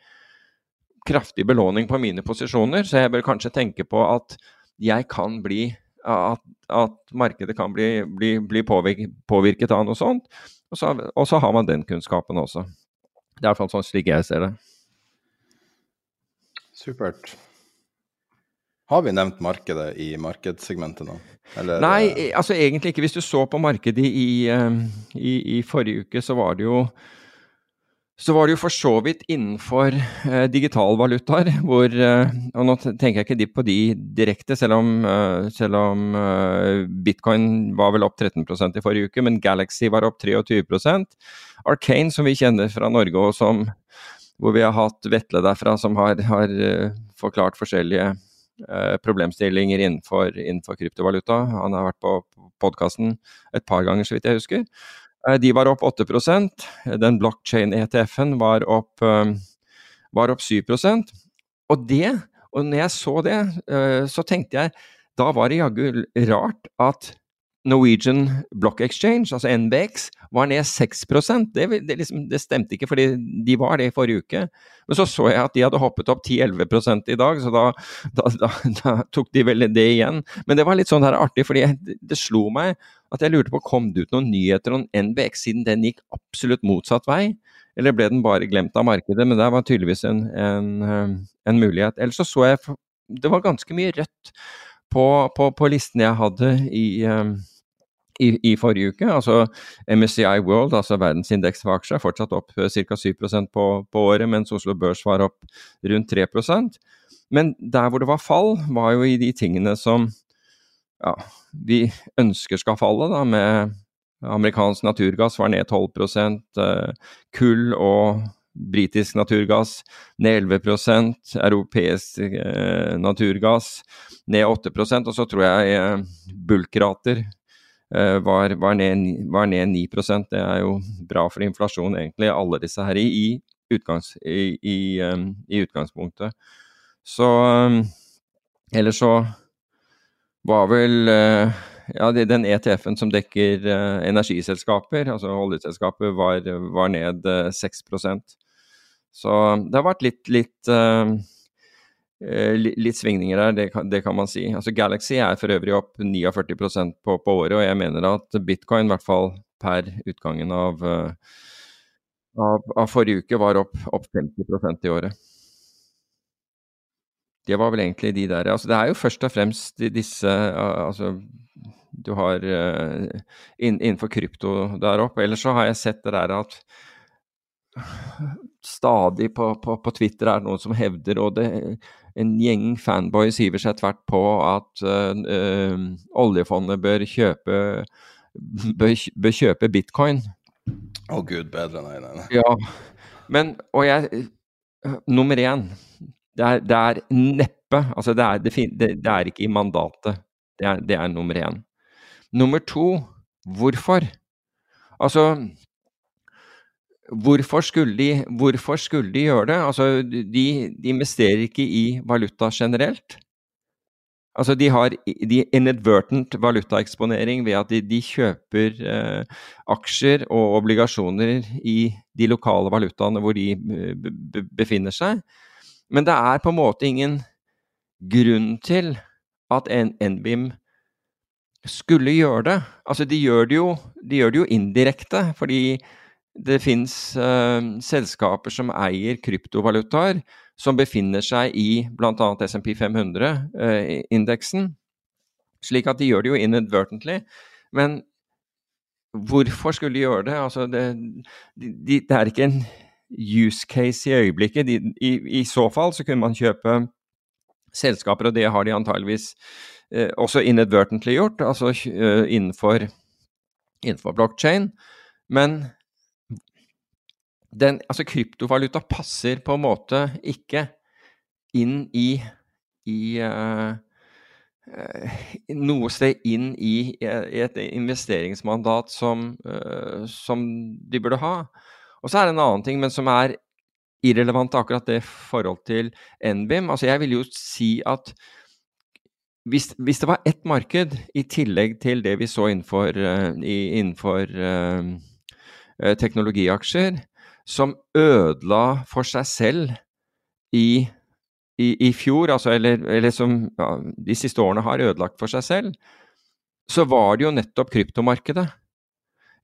kraftig belåning på mine posisjoner, så jeg bør kanskje tenke på at jeg kan bli at, at markedet kan bli, bli, bli påvirket, av noe sånt. Og så, og så, har man den kunnskapen også. Det er i hvert fall sånn slik jeg ser det. Supert. Har vi nevnt markedet i markedssegmentet nå? Eller, Nei, eh, altså egentlig ikke. Hvis du så på markedet i, eh, i, i forrige uke, så var det jo så var det jo for så vidt innenfor eh, digitalvalutaer, hvor eh, Og nå tenker jeg ikke på de direkte, selv om, eh, selv om eh, bitcoin var vel opp 13% i forrige uke, men Galaxy var opp 23% Arcane, som vi kjenner fra Norge, og som, hvor vi har hatt Vetle derfra, som har, har forklart forskjellige problemstillinger innenfor, innenfor, kryptovaluta. Han har vært på podkasten et par ganger, så vidt jeg husker. Eh, de var opp 8% Den blockchain-ETF-en var, eh, var, opp 7% Og det, og når jeg så det, så tenkte jeg da var det jaggu rart at Norwegian Block Exchange, altså NBX, var ned 6 det, det, liksom, det stemte ikke, fordi de var det i forrige uke. Men så så jeg at de hadde hoppet opp 10-11 i dag, så da, da, da, da, tok de vel det igjen. Men det var litt sånn her artig, fordi det, det slo meg at jeg lurte på kom det ut noen nyheter om NBX siden den gikk absolutt motsatt vei? Eller ble den bare glemt av markedet? Men det var tydeligvis en, en, eh, en mulighet. Ellers så så jeg det var ganske mye rødt på, på, på listen jeg hadde i um, i, forrige uke. Altså MSCI World, altså verdensindeks for aksjer, er fortsatt opp ca. 7 på, på året, mens Oslo Børs var opp rundt 3% Men der hvor det var fall, var jo i de tingene som ja, vi ønsker skal falle, da, med amerikansk naturgass var ned 12 eh, kull og britisk naturgass ned 11% europeisk eh, naturgass ned 8% og så tror jeg eh, bulkrater Eh, var, var, ned, var, ned, 9% Det er jo bra for inflasjon, egentlig, alle disse her i, utgangs, i, i, um, i utgangspunktet. Så um, Eller så var vel uh, ja, den ETF-en som dekker uh, energiselskaper, altså oljeselskaper, var, var ned uh, 6% Så det har vært litt, litt Eh, litt svingninger der, det kan, det kan, man si. Altså Galaxy er for øvrig opp 49 på, på året, og jeg mener at bitcoin, i hvert fall per utgangen av, eh, av, av forrige uke, var opp, opp 50% i året. Det var vel egentlig de der altså Det er jo først og fremst disse altså du har uh, innenfor krypto der oppe. Ellers så har jeg sett det der at stadig på, på, på Twitter er det noen som hevder, og det en gjeng fanboys hiver seg tvert på at uh, oljefondet bør kjøpe, bør, bør kjøpe bitcoin. Å oh, gud bedre, nei, nei, nei. Ja, men Og jeg Nummer én. Det er, det er neppe Altså, det er, det, det, det er, ikke i mandatet. Det er, det er nummer én. Nummer to Hvorfor? Altså Hvorfor skulle, de, hvorfor skulle de gjøre det? Altså, de, de, investerer ikke i valuta generelt. Altså, de har de inadvertent valutaeksponering ved at de, de kjøper eh, aksjer og obligasjoner i de lokale valutaene hvor de eh, befinner seg. Men det er på en måte ingen grunn til at NBIM skulle gjøre det. Altså, de gjør det jo, de gjør det jo indirekte, fordi det fins uh, selskaper som eier kryptovalutaer, som befinner seg i bl.a. SMP 500-indeksen. Uh, slik at de gjør det jo inadvertently. Men hvorfor skulle de gjøre det? Altså, det, de, de, det er ikke en use case i øyeblikket. De, i, i, så fall så kunne man kjøpe selskaper, og det har de antageligvis uh, også inadvertently gjort, altså innenfor, innenfor blockchain. Men den, altså kryptovaluta passer på en måte ikke inn i, i uh, noe sted inn i, i et investeringsmandat som, uh, som, de burde ha. Og så er det en annen ting, men som er irrelevant akkurat det forhold til NBIM. Altså jeg vil jo si at hvis, hvis, det var ett marked i tillegg til det vi så innenfor, uh, innenfor teknologiaksjer, som ødela for seg selv i, i, i fjor, altså, eller, eller, som ja, de siste årene har ødelagt for seg selv, så var det jo nettopp kryptomarkedet.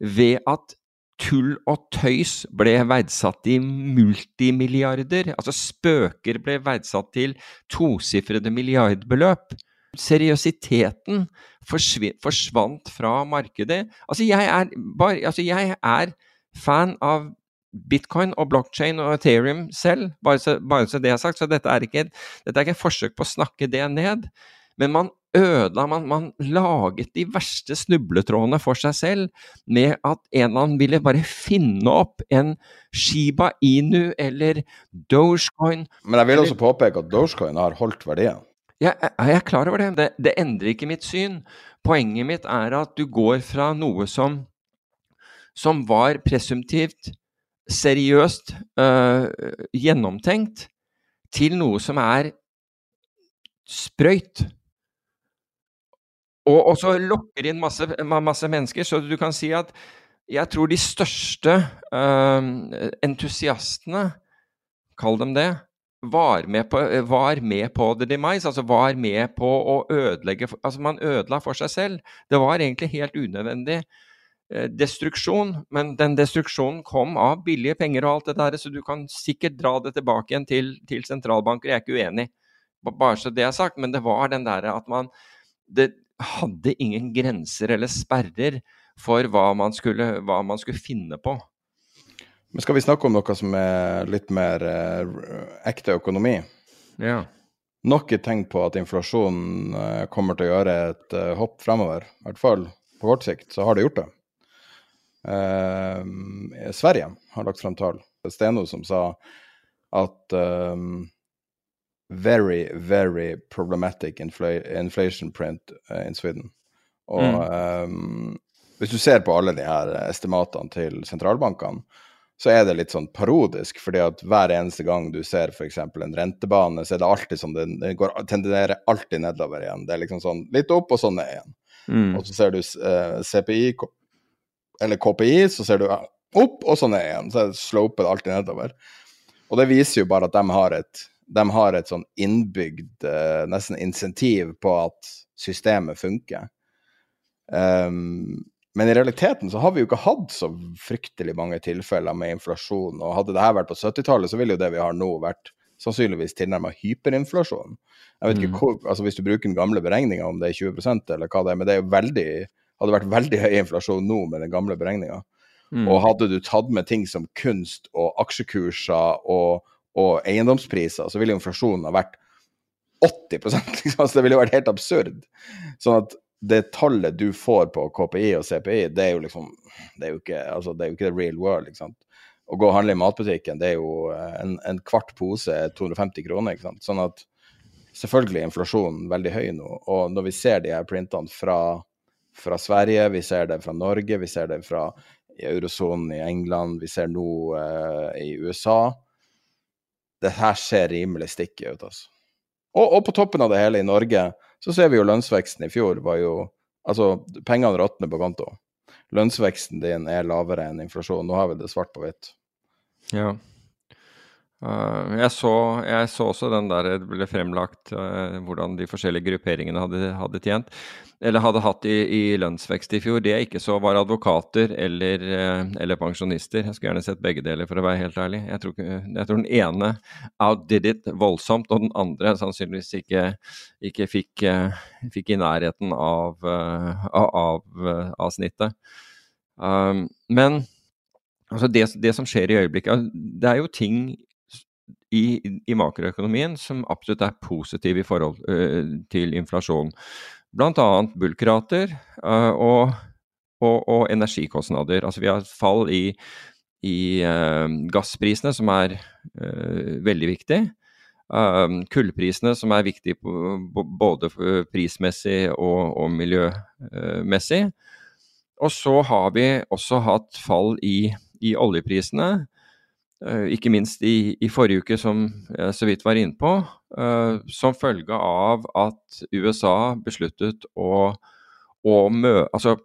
Ved at tull og tøys ble verdsatt i multimilliarder, altså spøker ble verdsatt til tosifrede milliardbeløp. Seriøsiteten forsvant fra markedet. Altså, jeg er, bare, altså, jeg er fan av bitcoin og blockchain og Ethereum selv, bare så, bare så det er sagt. Så dette er, ikke, dette er ikke et forsøk på å snakke det ned. Men man ødela man, man, laget de verste snubletrådene for seg selv med at en eller annen ville bare finne opp en Shiba Inu eller Dogecoin. Men jeg vil også påpeke at Dogecoin har holdt verdien. Jeg, jeg er klar over det. det. Det endrer ikke mitt syn. Poenget mitt er at du går fra noe som, som var presumptivt seriøst uh, gjennomtenkt til noe som er sprøyt. og, og så lokker inn masse, masse, mennesker. Så du kan si at jeg tror de største uh, entusiastene, kall dem det, var med, på, var med på the demise, altså var med på å ødelegge Altså man ødela for seg selv. Det var egentlig helt unødvendig destruksjon, men den destruksjonen kom av billige penger og alt det der, så du kan sikkert dra det tilbake igjen til, til sentralbanker. Jeg er ikke uenig, bare så det er sagt, men det var den derre at man det, hadde ingen grenser eller sperrer for hva man skulle, hva man skulle finne på. Men skal vi snakke om noe som er litt mer eh, ekte økonomi? Ja. Nok et tegn på at inflasjonen eh, kommer til å gjøre et eh, hopp fremover. I hvert fall på kort sikt, så har det gjort det. Eh, Sverige har lagt frem tall. Steno som sa at um, very, very problematic infl inflation print uh, in Sweden. Og mm. um, hvis du ser på alle de her estimatene til sentralbankene, så er det litt sånn parodisk, fordi at hver eneste gang du ser f.eks. en rentebane, så er det alltid sånn, det den går, tenderer alltid nedover igjen. Det er liksom sånn litt opp og sånn ned igjen. Mm. Og så ser du uh, CPI, eller KPI, så ser du opp og så ned igjen. Så sloper det alltid nedover. Og det viser jo bare at de har et de har et sånn innbygd uh, nesten insentiv på at systemet funker. Um, men i realiteten så har vi jo ikke hatt så fryktelig mange tilfeller med inflasjon. Og hadde det her vært på 70-tallet, så ville jo det vi har nå, vært sannsynligvis tilnærma hyperinflasjon. Jeg vet ikke mm. hvor, altså Hvis du bruker den gamle beregninga, om det er 20% eller hva det er, men det er jo veldig, hadde vært veldig høy inflasjon nå med den gamle beregninga. Mm. Og hadde du tatt med ting som kunst og aksjekurser og og eiendomspriser, så ville inflasjonen ha vært 80% liksom. Så det ville vært helt absurd. Sånn at det tallet du får på KPI og CPI, det er jo liksom Det er jo ikke, altså, det er jo ikke the real world. ikke sant? Å gå og handle i matbutikken, det er jo eh, en, en kvart pose 250 kroner. ikke sant? Sånn at selvfølgelig er inflasjonen veldig høy nå. Og når vi ser de her printene fra, fra Sverige, vi ser det fra Norge, vi ser det fra eurosonen i England, vi ser nå uh, i USA, det her ser rimelig sticky ut, altså. Og, og, på toppen av det hele, i Norge, så ser vi jo lønnsveksten i fjor var jo Altså, pengene råtner på konto. Lønnsveksten din er lavere enn inflasjon. Nå har vi det svart på hvitt. Ja. Uh, jeg, så, jeg, så, også den der det ble fremlagt uh, hvordan de forskjellige grupperingene hadde, hadde, tjent, eller hadde hatt i, i, lønnsvekst i fjor. Det jeg ikke så, var advokater eller, uh, eller, pensjonister. Jeg skulle gjerne sett begge deler, for å være helt ærlig. Jeg tror, jeg tror den ene outdid it voldsomt, og den andre sannsynligvis ikke, ikke fikk, fikk, i nærheten av, av, av snittet. Um, men altså det, det, som skjer i øyeblikket Det er jo ting i, i makroøkonomien som absolutt er positiv i forhold uh, til inflasjon. Bl.a. bulkrater uh, og, og, og, energikostnader. Altså vi har et fall i, i uh, gassprisene, som er veldig viktig. kullprisene, som er viktig både prismessig og, og miljømessig. Og så har vi også hatt fall i, i oljeprisene. Eh, ikke minst i, i, forrige uke, som jeg så vidt var inne på, uh, som følge av at USA besluttet å, å mø... Altså,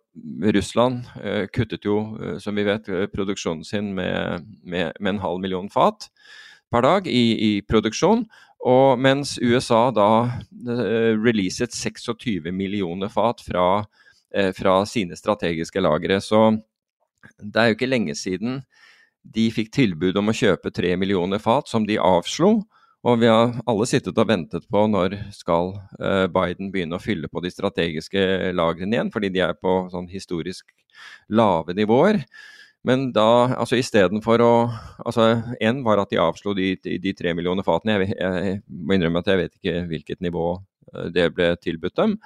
Russland uh, kuttet jo, som vi vet, produksjonen sin med, med, med, en halv million fat per dag i, i produksjon. Og mens USA da releaset 26 millioner fat fra, fra sine strategiske lagre. Så det er jo ikke lenge siden de fikk tilbud om å kjøpe tre millioner fat, som de avslo. Og vi har alle sittet og ventet på når skal eh, Biden begynne å fylle på de strategiske lagrene igjen, fordi de er på sånn historisk lave nivåer. Men da, altså istedenfor å Altså, én var at de avslo de, de, tre millioner fatene. Jeg, jeg, må innrømme at jeg vet ikke hvilket nivå eh, det ble tilbudt dem.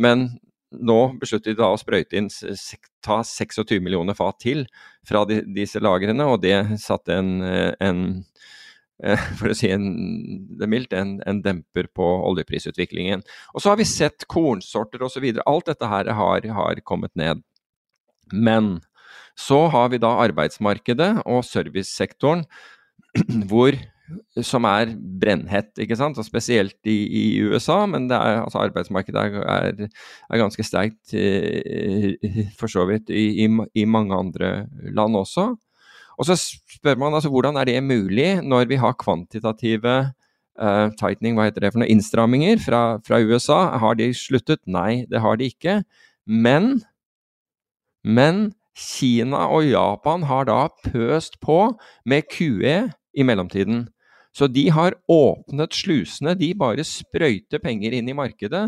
Men nå besluttet de da å sprøyte inn ta 26 millioner fat til fra de, disse lagrene, og det satte en, en eh, for å si en, det mildt, en, en, demper på oljeprisutviklingen. Og så har vi sett kornsorter osv. Alt dette her har, har kommet ned. Men så har vi da arbeidsmarkedet og servicesektoren hvor som er brennhett, ikke sant? Og spesielt i, i USA, men er, altså arbeidsmarkedet er, er ganske sterkt eh, for så vidt i, i, i, mange andre land også. Og så spør man altså hvordan er det mulig når vi har kvantitative uh, tightening, hva heter det for noe, innstramminger fra, fra, USA. Har de sluttet? Nei, det har de ikke. Men, men Kina og Japan har da pøst på med QE i mellomtiden. Så de har åpnet slusene, de bare sprøyter penger inn i markedet.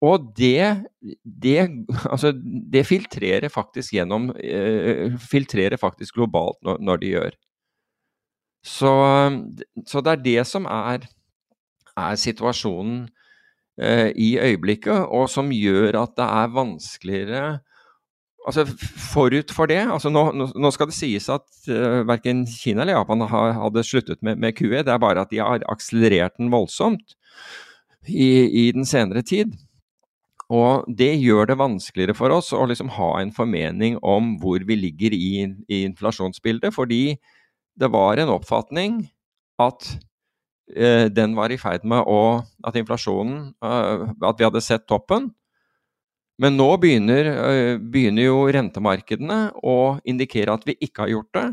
Og det, det, altså, det filtrerer faktisk gjennom eh, Filtrerer faktisk globalt når, når de gjør. Så, så, det er det som er, er situasjonen eh, i øyeblikket, og som gjør at det er vanskeligere Altså Forut for det altså Nå, nå skal det sies at uh, eh, verken Kina eller Japan har, hadde sluttet med, med QE. Det er bare at de har akselerert den voldsomt i, i, den senere tid. Og det gjør det vanskeligere for oss å liksom ha en formening om hvor vi ligger i, i inflasjonsbildet, fordi det var en oppfatning at uh, den var i ferd med å At inflasjonen uh, At vi hadde sett toppen. Men nå begynner, øh, begynner, jo rentemarkedene å indikere at vi ikke har gjort det.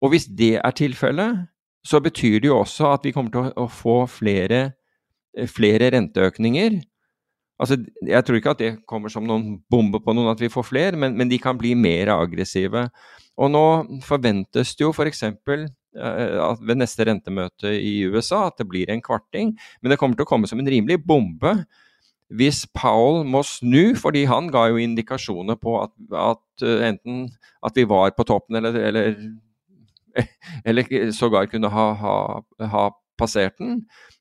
Og hvis det er tilfellet, så betyr det jo også at vi kommer til å få flere, øh, flere renteøkninger. Altså, jeg tror ikke at det kommer som noen bombe på noen at vi får flere, men, men de kan bli mer aggressive. Og nå forventes det jo f.eks. At ved neste rentemøte i USA at det blir en kvarting, men det kommer til å komme som en rimelig bombe hvis Powell må snu, fordi han ga jo indikasjoner på at, at uh, enten at vi var på toppen eller, eller, eller sågar kunne ha, ha, ha, passert den.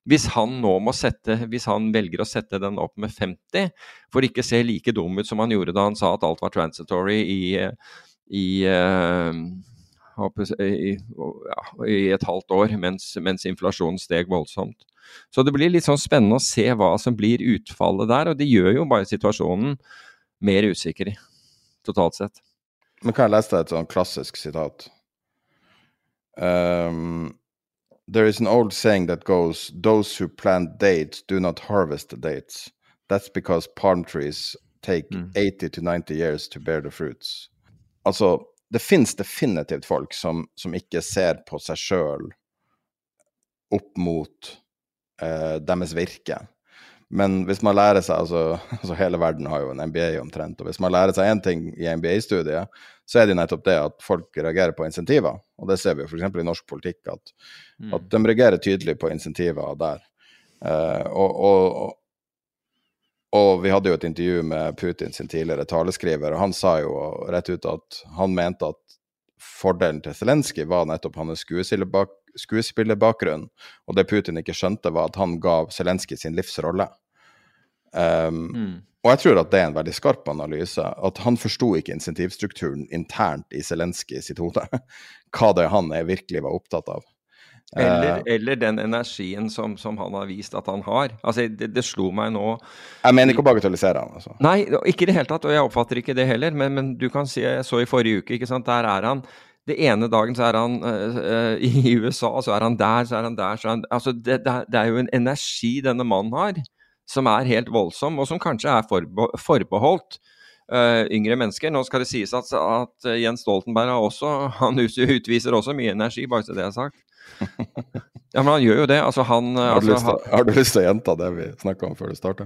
Hvis han nå må sette, hvis han velger å sette den opp med 50, for ikke se like dum ut som han gjorde da han sa at alt var transitory i, i uh, i, i, et halvt år, mens, mens inflasjonen steg voldsomt. Så det blir litt sånn spennende å se hva som blir utfallet der, og det gjør jo bare situasjonen mer usikker totalt sett. Men kan jeg lese deg et sånn klassisk sitat? Um, there is an old saying that goes, those who plant dates do not harvest the dates. That's because palm trees take mm. 80 to 90 years to bear the fruits. Altså, det fins definitivt folk som, som, ikke ser på seg sjøl opp mot eh, deres virke. Men hvis man lærer seg altså, altså, Hele verden har jo en MBA omtrent. og Hvis man lærer seg én ting i MBA-studiet, så er det nettopp det at folk reagerer på insentiver. Og det ser vi jo f.eks. i norsk politikk, at, mm. at, de reagerer tydelig på insentiver der. Eh, og, og, og, vi hadde jo et intervju med Putin sin tidligere taleskriver, og han sa jo rett ut at han mente at fordelen til Zelenskyj var nettopp hans skuespillerbak skuespillerbakgrunn. Og det Putin ikke skjønte, var at han gav Zelenskyj sin livsrolle. Um, mm. Og jeg tror at det er en veldig skarp analyse. At han forsto ikke insentivstrukturen internt i Zelenskyj sitt hode. Hva det han er virkelig var opptatt av. Eller, uh, eller den energien som, som, han har vist at han har. Altså, det, det, slo meg nå Jeg mener ikke å bagatellisere han. Altså. Nei, ikke i det hele tatt, og jeg oppfatter ikke det heller. Men, men du kan si, jeg så i forrige uke, ikke sant, der er han det ene dagen så er han uh, i USA, så er han der, så er han der. Så er han, altså det, det, er jo en energi denne mannen har, som er helt voldsom, og som kanskje er forbe forbeholdt uh, yngre mennesker. Nå skal det sies at, at Jens Stoltenberg har også, han utviser også mye energi, bare så det er sagt. Ja, men han gjør jo det. Altså, han Har du, altså, lyst, til, har du lyst til å gjenta det vi snakka om før du starta?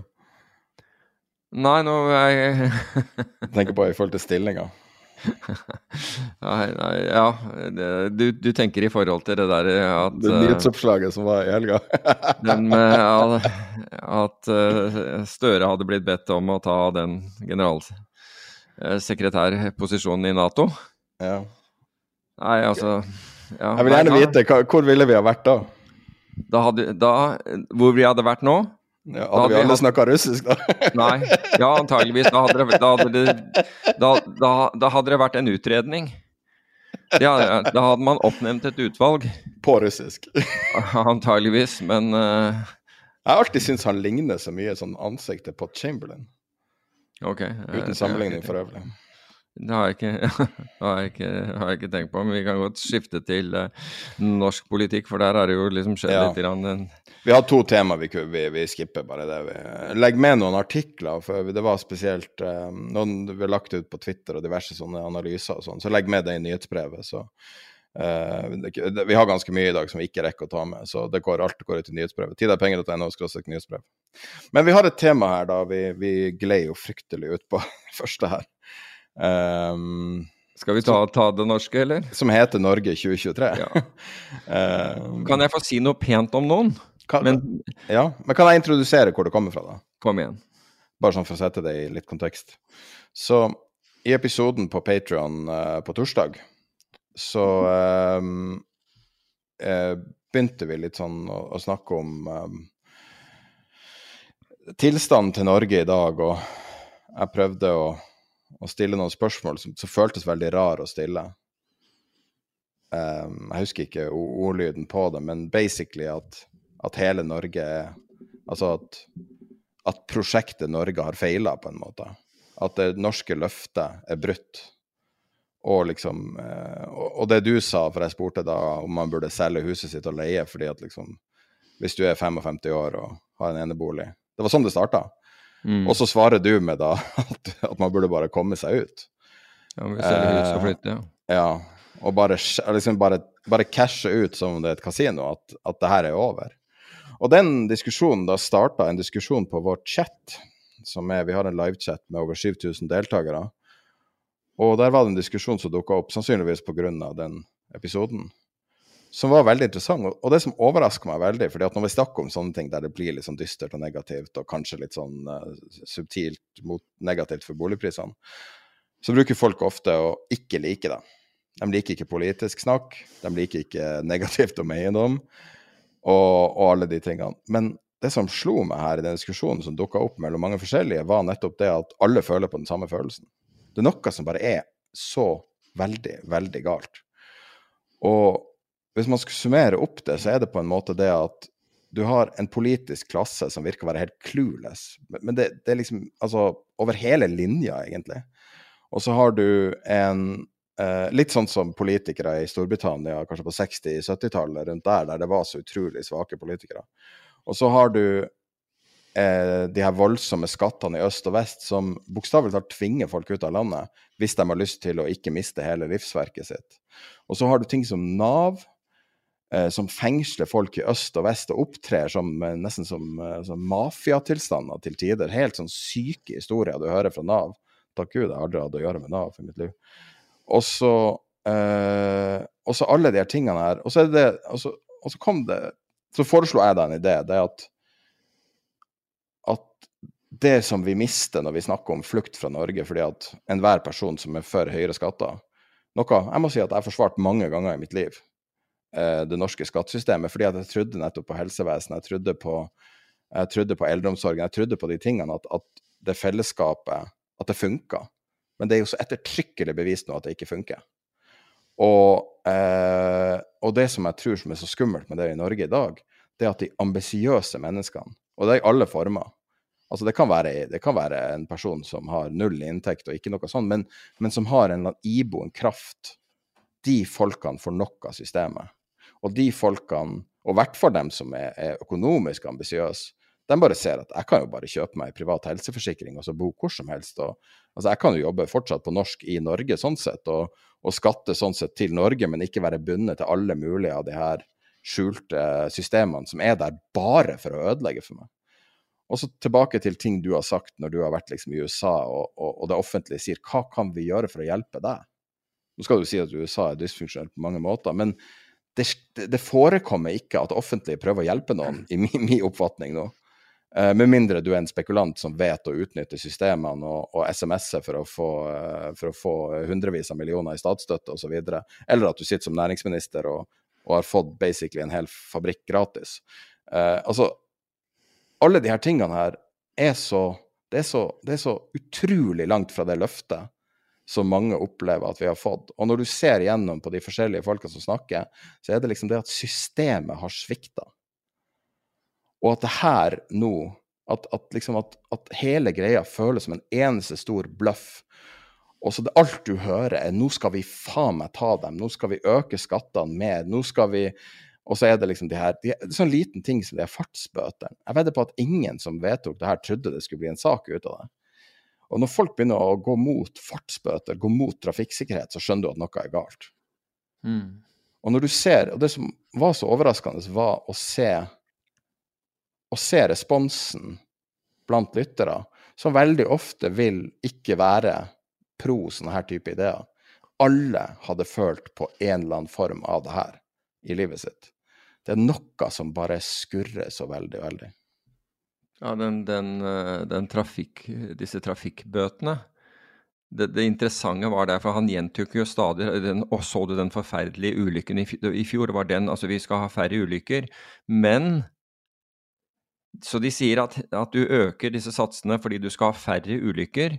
Nei, nå jeg... Tenker på i forhold til stillinga nei, nei, ja. Du, du, tenker i forhold til det der at Det nyhetsoppslaget som var i helga? den med at Støre hadde blitt bedt om å ta den generalsekretærposisjonen i Nato? Ja. Nei, altså ja, Jeg vil gjerne vite, hvor ville vi ha vært da? Da hadde, da, hvor vi hadde vært nå? Ja, hadde vi alle snakka russisk, da? Nei. Ja, antageligvis. Da hadde det, da hadde det, da, da hadde det vært en utredning. Ja, da hadde man oppnevnt et utvalg. På russisk? Antageligvis, men uh... Jeg har alltid syntes han ligner så mye sånn ansiktet på Chamberlain. Ok. Uten sammenligning for øvrig. Det har jeg, ikke, har, jeg ikke, har jeg ikke, tenkt på, men vi kan godt skifte til uh, norsk politikk, for der har det jo liksom skjedd ja. litt grann Vi har to tema vi, vi, vi skipper bare det. Vi, legg med noen artikler, for det var spesielt uh, noen vi har lagt ut på Twitter og diverse sånne analyser og sånn, så legg med det i nyhetsbrevet. så uh, Vi har ganske mye i dag som vi ikke rekker å ta med, så det går, alt går ut i nyhetsbrevet. Tiderpenger.no nyhetsbrev. Men vi har et tema her, da. Vi, vi gled jo fryktelig ut på første her. Um, Skal vi ta, ta, det norske, eller? Som heter Norge 2023. Ja. um, kan jeg få si noe pent om noen? Kan, men, ja, men kan jeg introdusere hvor det kommer fra, da? Kom igjen. Bare sånn for å sette det i litt kontekst. Så i episoden på Patrion uh, eh, på torsdag, så um, uh, begynte vi litt sånn å, å snakke om um, tilstanden til Norge i dag, og jeg prøvde å og stille noen spørsmål som, som føltes veldig rar å stille. Um, jeg husker ikke ordlyden på det, men basically at, at hele Norge er Altså at, at prosjektet Norge har feila, på en måte. At det norske løftet er brutt. Og liksom uh, og, det du sa, for jeg spurte da om man burde selge huset sitt og leie fordi at liksom Hvis du er 55 år og har en enebolig Det var sånn det starta. Mm. Og så svarer du med da at, at, man burde bare komme seg ut. Ja, vi selger hus og flytte, ja. Eh, ja. Og bare, liksom bare, bare cashe ut som om det er et kasino, at, at det her er over. Og den diskusjonen da starta en diskusjon på vår chat, som er Vi har en livechat med over 7000 deltakere. Og der var det en diskusjon som dukka opp, sannsynligvis pga. den episoden som var veldig interessant. Og det som overrasker meg veldig, fordi at når vi snakker om sånne ting der det blir litt sånn dystert og negativt, og kanskje litt sånn uh, subtilt mot negativt for boligprisene, så bruker folk ofte å ikke like det. De liker ikke politisk snakk, de liker ikke negativt om eiendom og, og alle de tingene. Men det som slo meg her i den diskusjonen som dukka opp mellom mange forskjellige, var nettopp det at alle føler på den samme følelsen. Det er noe som bare er så veldig, veldig galt. Og hvis man skal summere opp det, så er det på en måte det at du har en politisk klasse som virker å være helt clueless. Men det, det, er liksom altså over hele linja, egentlig. Og så har du en eh, Litt sånn som politikere i Storbritannia kanskje på 60-70-tallet, rundt der, der det var så utrolig svake politikere. Og så har du eh, de her voldsomme skattene i øst og vest som bokstavelig talt tvinger folk ut av landet hvis de har lyst til å ikke miste hele livsverket sitt. Og så har du ting som Nav, som fengsler folk i øst og vest og opptrer som, eh, nesten som, eh, som mafiatilstander til tider. Helt sånn syke historier du hører fra Nav. Takk Gud, jeg har aldri hatt å gjøre med Nav i mitt liv. Og så eh, alle de her tingene her. Og så, det, og og så kom det Så foreslo jeg deg en idé. Det at, at det som vi mister når vi snakker om flukt fra Norge, fordi at enhver person som er for høyere skatter Noe jeg må si at jeg har forsvart mange ganger i mitt liv eh, det norske skattesystemet, fordi jeg trodde nettopp på helsevesenet, jeg trodde på, jeg trodde på eldreomsorgen, jeg trodde på de tingene, at, at det fellesskapet At det funka. Men det er jo så ettertrykkelig bevist nå at det ikke funker. Og, eh, og, det som jeg tror som er så skummelt med det i Norge i dag, det er at de ambisiøse menneskene, og det er i alle former Altså det kan, være, det kan være en person som har null inntekt og ikke noe sånt, men, men som har en iboen kraft. De folkene får nok av systemet. Og de folkene, og i hvert fall dem som er, er økonomisk ambisiøse, de bare ser at jeg kan jo bare kjøpe meg privat helseforsikring og så bo hvor som helst. Og, altså jeg kan jo jobbe fortsatt på norsk i Norge sånn sett, og, og skatte sånn sett til Norge, men ikke være bundet til alle mulige av de her skjulte systemene som er der bare for å ødelegge for meg. Og så tilbake til ting du har sagt når du har vært liksom i USA og, og, og det offentlige sier hva kan vi gjøre for å hjelpe deg? Nå skal du si at USA er dysfunksjonelt på mange måter, men det, det, forekommer ikke at offentlige prøver å hjelpe noen, i min, min oppfatning nå. Uh, med mindre du er en spekulant som vet å utnytte systemene og, og SMS-er for, uh, for, å få hundrevis av millioner i statsstøtte osv. Eller at du sitter som næringsminister og, og, har fått basically en hel fabrikk gratis. Uh, altså, alle de her tingene her er så det er så, det er så utrolig langt fra det løftet som mange opplever at vi har fått. Og når du ser igjennom på de forskjellige folka som snakker, så er det liksom det at systemet har svikta. Og at det her nå at, at, liksom at, at, hele greia føles som en eneste stor bløff. Og så det, alt du hører, er 'nå skal vi faen meg ta dem', 'nå skal vi øke skattene mer', 'nå skal vi Og så er det liksom de her de, sånn liten ting som de fartsbøtene. Jeg vedder på at ingen som vedtok det her, trodde det skulle bli en sak ut av det. Og når folk begynner å gå mot fartsbøter, gå mot trafikksikkerhet, så skjønner du at noe er galt. Mm. Og når du ser, og det som var så overraskende, var å se, å se responsen blant lyttere, som veldig ofte vil ikke være pro sånne her type ideer. Alle hadde følt på en eller annen form av det her i livet sitt. Det er noe som bare skurrer så veldig, veldig. Ja, den, den, eh, den trafikk, disse trafikkbøtene. Det, det, interessante var der, for han gjentok jo stadig den, Og så du den forferdelige ulykken i, i fjor? var den, altså Vi skal ha færre ulykker. Men Så de sier at, at du øker disse satsene fordi du skal ha færre ulykker.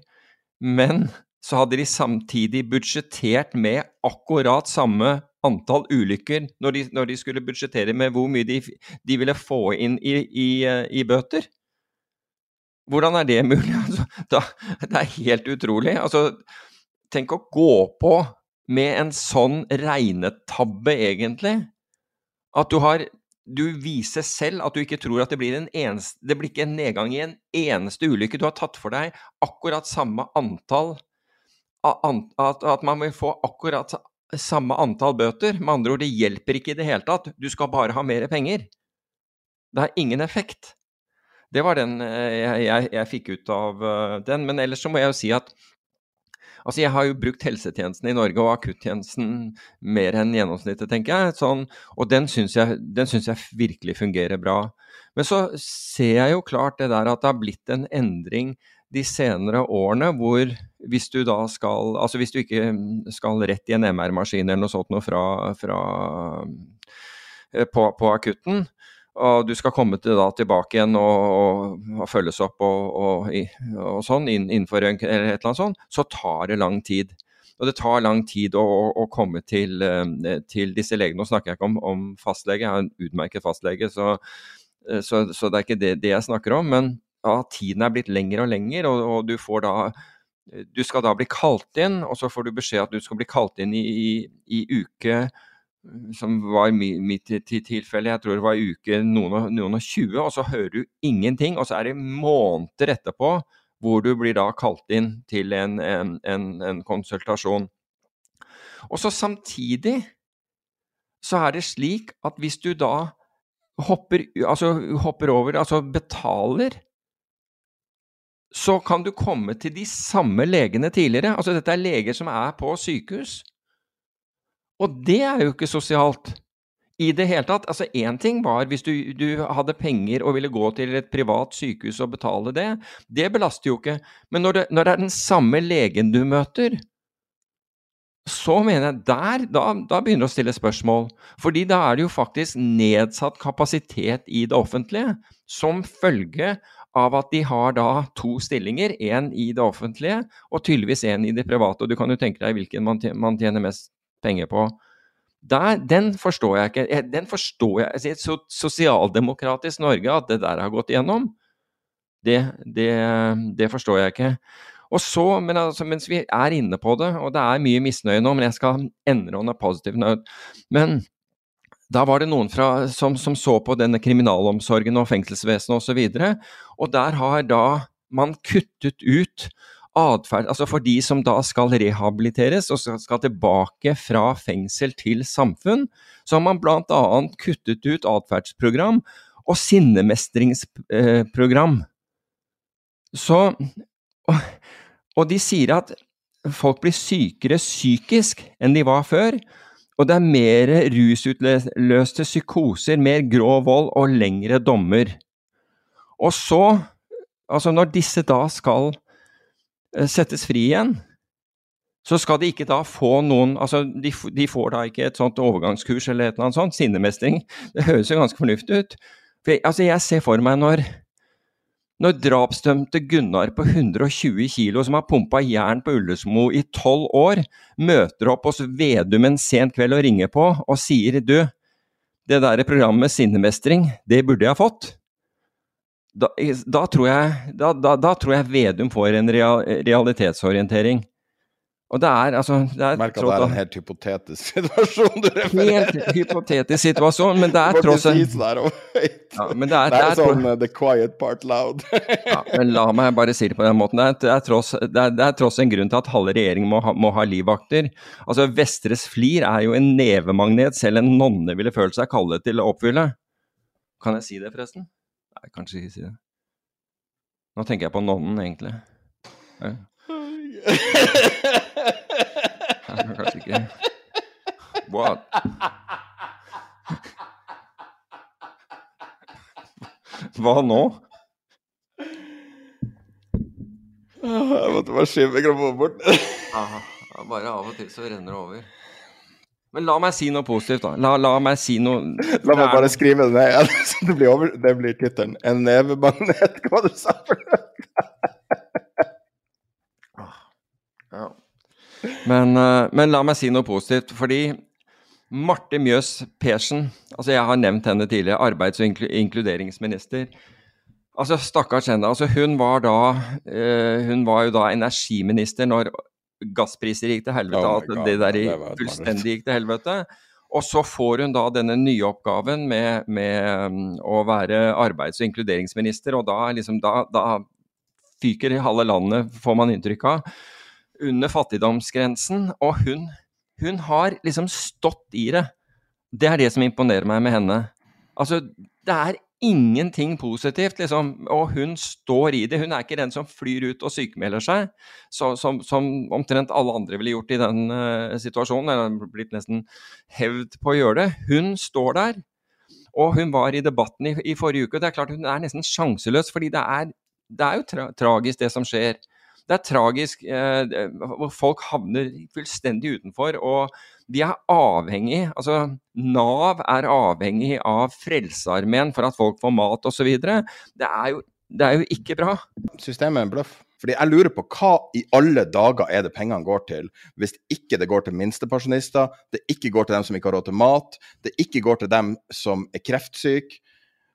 Men så hadde de samtidig budsjettert med akkurat samme antall ulykker når de, når de skulle budsjettere med hvor mye de, de ville få inn i, i, i, bøter. Hvordan er det mulig? Altså, da, det er helt utrolig. Altså, tenk å gå på med en sånn regnetabbe, egentlig. At du har Du viser selv at du ikke tror at det blir en eneste Det blir ikke en nedgang i en eneste ulykke. Du har tatt for deg akkurat samme antall at, at man vil få akkurat samme antall bøter. Med andre ord, det hjelper ikke i det hele tatt. Du skal bare ha mer penger. Det har ingen effekt. Det var den eh, jeg, jeg, jeg fikk ut av uh, den. Men ellers så må jeg jo si at Altså, jeg har jo brukt helsetjenesten i Norge og akuttjenesten mer enn gjennomsnittet, tenker jeg. Sånn, og den syns jeg, jeg, virkelig fungerer bra. Men så ser jeg jo klart det der at det har blitt en endring de senere årene hvor hvis du da skal Altså hvis du ikke skal rett i en MR-maskin eller noe sånt noe fra, fra eh, på, på, akutten, og du skal komme til, da, tilbake igjen og, og, og følges opp og, og, sånn innenfor eller et eller annet sånt, så tar det lang tid. Og det tar lang tid å, å komme til, eh, til, disse legene. Nå snakker jeg ikke om, om fastlege, jeg er en utmerket fastlege, så, eh, så, så det er ikke det, det jeg snakker om. men ja, tiden er blitt lengre og lengre, og, du får da Du skal da bli kalt inn, og så får du beskjed at du skal bli kalt inn i, i, i uke som var mitt tilfelle, jeg tror det var uke noen, noen og 20, og så hører du ingenting. Og så er det måneder etterpå hvor du blir da kalt inn til en, en, en, en konsultasjon. Og så samtidig så er det slik at hvis du da hopper, altså, hopper over, altså betaler så kan du komme til de samme legene tidligere. Altså dette er leger som er på sykehus. Og det er jo ikke sosialt i det hele tatt. Altså Én ting var hvis du, du, hadde penger og ville gå til et privat sykehus og betale det. Det belaster jo ikke. Men når det, når det er den samme legen du møter, så mener jeg der, da, da begynner det å stille spørsmål. Fordi da er det jo faktisk nedsatt kapasitet i det offentlige som følge av at de har da to stillinger, én i det offentlige og tydeligvis én i det private. Og du kan jo tenke deg hvilken man tjener mest penger på. Der, den forstår jeg ikke. Den forstår jeg, I Et sosialdemokratisk Norge, at det der har gått igjennom, det, det, det forstår jeg ikke. Og så, men altså, Mens vi er inne på det, og det er mye misnøye nå, men jeg skal endre on a positive note. Men da var det noen fra, som, som, så på denne kriminalomsorgen og fengselsvesenet osv. Og, så og der har da man kuttet ut atferd Altså for de som da skal rehabiliteres og skal tilbake fra fengsel til samfunn, så har man bl.a. kuttet ut atferdsprogram og sinnemestringsprogram. Så og, de sier at folk blir sykere psykisk enn de var før. Og det er mer rusutløste psykoser, mer grå vold og lengre dommer. Og så, altså når disse da skal settes fri igjen, så skal de ikke da få noen Altså, de, de, får da ikke et sånt overgangskurs eller et eller annet sånt, sinnemestring. Det høres jo ganske fornuftig ut. For, altså, jeg ser for meg når når drapsdømte Gunnar på 120 kilo, som har pumpa jern på Ullesmo i tolv år, møter opp hos Vedum en sen kveld og ringer på og sier du, det der programmet Sinnemestring, det burde jeg ha fått. Da, da, tror jeg, da, da, tror jeg, Vedum får en real, realitetsorientering. Og det er altså det er Merk at det er en helt hypotetisk situasjon du refererer Helt hypotetisk situasjon, men det er tross alt ja, men det er, Det er sånn uh, the quiet part loud. ja, men La meg bare si det på den måten. Det er, det er, tross, tross en grunn til at halve regjeringen må ha, må ha livvakter. Altså, Vestres Flir er jo en nevemagnet selv en nonne ville følt seg kallet til å oppfylle. Kan jeg si det, forresten? Nei, kanskje ikke si det. Nå tenker jeg på nonnen, egentlig. Ja. Kanskje ikke. What? Hva nå? Jeg måtte bare skyve mikrofonen bort. Aha, bare av og til så renner det over. Men la meg si noe positivt, da. La, la meg si noe La meg bare skrive det ned så det blir, over, det blir tittelen. En nevemagnet, hva du sa for? Ja. Men, eh, men la meg si noe positivt, fordi Marte Mjøs Persen, altså jeg har nevnt henne tidligere, arbeids- og inkluderingsminister. Altså Stakkars henne. altså Hun var da eh, Hun var jo da energiminister når gasspriser gikk til helvete, Oh God, det der det fullstendig gikk til helvete. Og så får hun da denne nye oppgaven med, med mm, å være arbeids- og inkluderingsminister, og da, liksom, da, da fyker halve landet, får man inntrykk av, under fattigdomsgrensen. Og hun, hun har liksom stått i det. Det er det som imponerer meg med henne. Altså, det er ingenting positivt, liksom. Og hun står i det. Hun er ikke den som flyr ut og sykemelder seg, så, som, som omtrent alle andre ville gjort i den uh, situasjonen. Eller blitt nesten hevd på å gjøre det. Hun står der. Og hun var i debatten i, i forrige uke, og det er klart hun er nesten sjanseløs, fordi det er, det er jo tra tragisk det som skjer. Det er tragisk eh, hvor folk havner fullstendig utenfor. Og de er avhengig, altså Nav er avhengig av Frelsearmeen for at folk får mat osv. Det, er det er jo ikke bra. Systemet er en bløff. Fordi jeg lurer på hva i alle dager er det pengene går til, hvis ikke det går til minstepensjonister, det ikke går til dem som ikke har råd til mat, det ikke går til dem som er kreftsyke.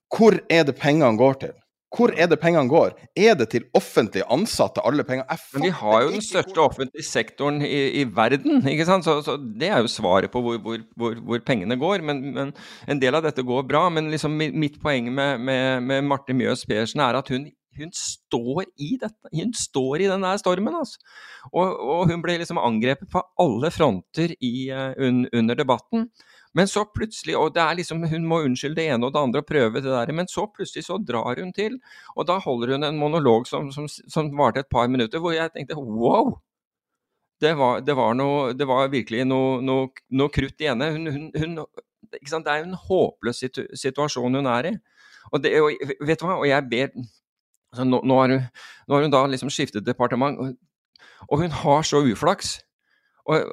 Hvor er det pengene går til? Hvor er det pengene går? Er det til offentlig ansatte, alle penger? Men vi har jo den største offentlige sektoren i, i verden, ikke sant? Så, så det er jo svaret på hvor, hvor, hvor, hvor pengene går. Men, men en del av dette går bra. Men liksom mitt poeng med, med, med Marte Mjøs Persen er at hun, hun står i dette. Hun står i den der stormen, altså. Og, og hun ble liksom angrepet på alle fronter i, eh, un, under debatten. Men så plutselig, og det er liksom, Hun må unnskylde det ene og det andre og prøve det der, men så plutselig så drar hun til. Og da holder hun en monolog som, som, som varte et par minutter, hvor jeg tenkte wow! Det var, det var, noe, det var virkelig noe, noe, noe krutt i henne. Hun, hun, hun? Det er jo en håpløs situ situasjon hun er i. Og, det, og vet du hva, og jeg ber altså nå, har hun, nå har hun da liksom skiftet departement, og, og hun har så uflaks. Og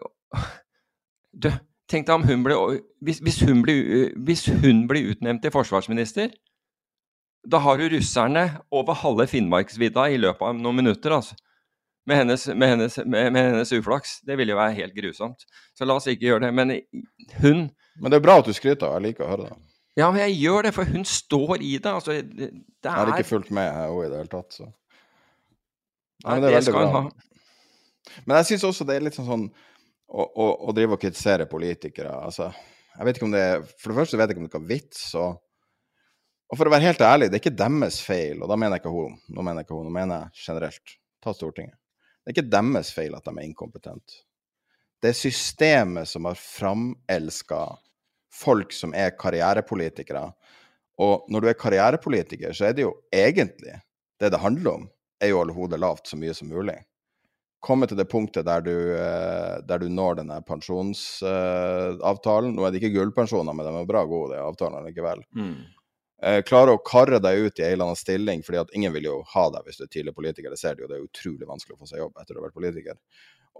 du, tenk deg om hun ble hvis, hvis, hun blir, hvis hun blir utnevnt til forsvarsminister, da har du russerne over halve Finnmarksvidda i løpet av noen minutter, altså. Med hennes, med, hennes, med, med hennes, uflaks. Det ville jo være helt grusomt. Så la oss ikke gjøre det. Men hun Men det er bra at du skryter, jeg liker å høre det. Ja, men jeg gjør det, for hun står i det. Altså, det, er... Jeg har ikke fulgt med her òg i det hele tatt, så Nei, Nei, det det skal hun ha. Men jeg syns også det er litt sånn sånn å, å, å drive og kritisere politikere. Altså, jeg vet ikke om det er For det første vet jeg ikke om det er vits. Og, og for å være helt ærlig, det er ikke deres feil, og da mener jeg ikke hun. Nå mener jeg ikke hun, nå mener jeg generelt. Ta Stortinget. Det er ikke deres feil at de er inkompetente. Det er systemet som har framelska folk som er karrierepolitikere. Og når du er karrierepolitiker, så er det jo egentlig det det handler om, er jo å holde hodet lavt så mye som mulig komme til det punktet der du, eh, der du når denne pensjonsavtalen. Nå er det ikke gullpensjoner, men de er bra gode, de avtalene likevel. Mm. Eh, Klare å karre deg ut i en eller annen stilling, fordi at ingen vil jo ha deg hvis du er tidligere politiker. Det ser du jo, det er utrolig vanskelig å få seg jobb etter å ha vært politiker.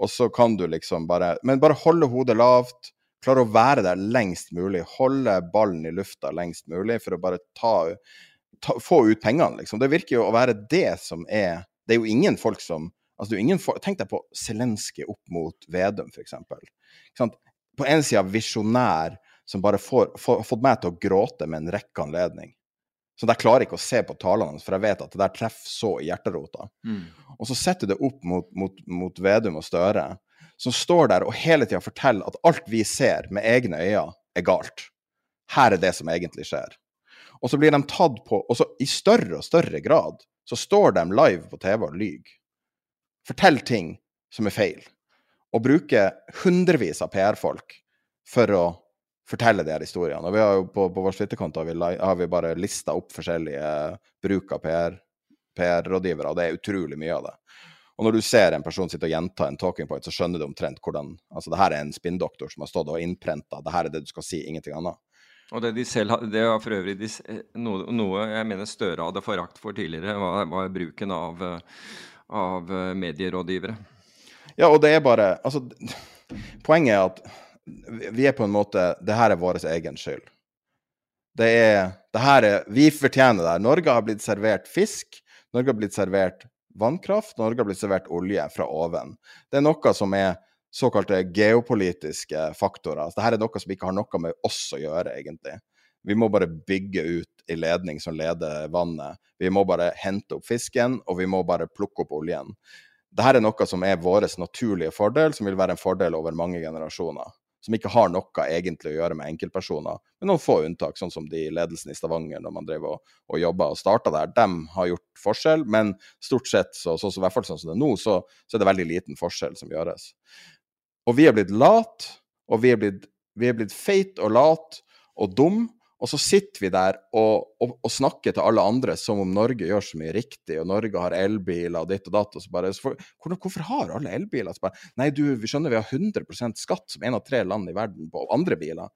Og så kan du liksom bare Men bare holde hodet lavt. Klare å være der lengst mulig. Holde ballen i lufta lengst mulig for å bare ta, ta få ut pengene, liksom. Det virker jo å være det som er Det er jo ingen folk som Altså, folk, Tenk deg på Zelenskyj opp mot Vedum, f.eks. På en side visjonær som bare får, får, fått meg til å gråte med en rekke anledning. Så jeg klarer ikke å se på talene hans, for jeg vet at det der treffer så i hjerterota. Mm. Og så setter du det opp mot, mot, mot Vedum og Støre, som står der og hele tida forteller at alt vi ser med egne øyne, er galt. Her er det som egentlig skjer. Og så blir de tatt på Og så i større og større grad så står de live på TV og lyver. Forteller ting som er feil. Og bruker hundrevis av PR-folk for å fortelle de her historiene. Og vi har jo på, på vår Twitter-konto har, har vi bare lista opp forskjellige bruk av PR-rådgivere, PR og det er utrolig mye av det. Og når du ser en person sitte og gjenta en talking point, så skjønner du omtrent hvordan Altså, det her er en spinndoktor som har stått og innprenta, det her er det du skal si, ingenting annet. Og det de selv Det var for øvrig de, noe, noe, jeg mener Støre hadde forakt for tidligere, var, var bruken av, av medierådgivere. Ja, og det er bare Altså, poenget er at vi er på en måte Det her er vår egen skyld. Det er, det her er Vi fortjener det. Norge har blitt servert fisk. Norge har blitt servert vannkraft. Norge har blitt servert olje fra oven. Det er noe som er såkalte geopolitiske faktorer. Så dette er noe som ikke har noe med oss å gjøre, egentlig. Vi må bare bygge ut i ledning som leder vannet. Vi må bare hente opp fisken, og vi må bare plukke opp oljen. Dette er noe som er vår naturlige fordel, som vil være en fordel over mange generasjoner som ikke har noe egentlig å gjøre med enkeltpersoner, med noen få unntak, sånn som de ledelsen i Stavanger når man drev og, jobba og starta der. De har gjort forskjell, men stort sett, så, så, så, i hvert fall sånn som det er nå, så, så, er det veldig liten forskjell som gjøres. Og vi er blitt lat, og vi er blitt, blitt feit og lat og dum, og så sitter vi der og, og, og, snakker til alle andre som om Norge gjør så mye riktig, og Norge har elbiler og ditt og datt. og så bare, så for, hvor, Hvorfor har alle elbiler? Så bare, Nei, du, vi skjønner vi har 100% skatt som en av tre land i verden på andre biler.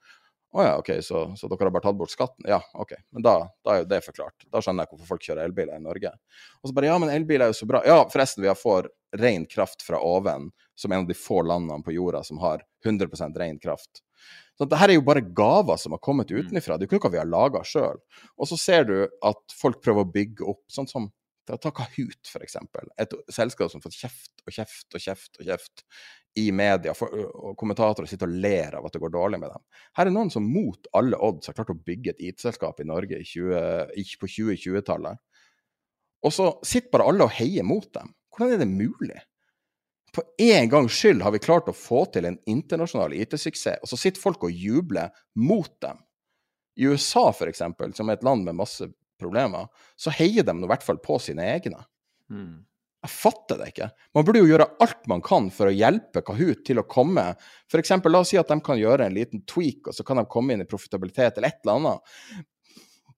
Å ja, OK, så, så, dere har bare tatt bort skatten? Ja, OK. Men da, da, er jo det forklart. Da skjønner jeg hvorfor folk kjører elbiler i Norge. Og så bare Ja, men elbiler er jo så bra. Ja, forresten, vi får ren kraft fra oven, som en av de få landene på jorda som har 100 ren kraft. Så dette er jo bare gaver som har kommet mm. utenfra. Det er jo ikke noe vi har laga sjøl. Og så ser du at folk prøver å bygge opp, sånn som Ta Kahoot, f.eks. Et selskap som har fått kjeft og kjeft og kjeft og kjeft i media, og kommentatorer sitter og ler av at det går dårlig med dem. Her er noen som mot alle odds har klart å bygge et IT-selskap i Norge i 20, på 2020-tallet. Og så sitter bare alle og heier mot dem. Hvordan er det mulig? For en gangs skyld har vi klart å få til en internasjonal IT-suksess, og så sitter folk og jubler mot dem. I USA, f.eks., som er et land med masse problemer, så heier de i hvert fall på sine egne. Mm. Jeg fatter det ikke. Man burde jo gjøre alt man kan for å hjelpe Kahoot til å komme F.eks. la oss si at de kan gjøre en liten tweak, og så kan de komme inn i profitabilitet eller et eller annet.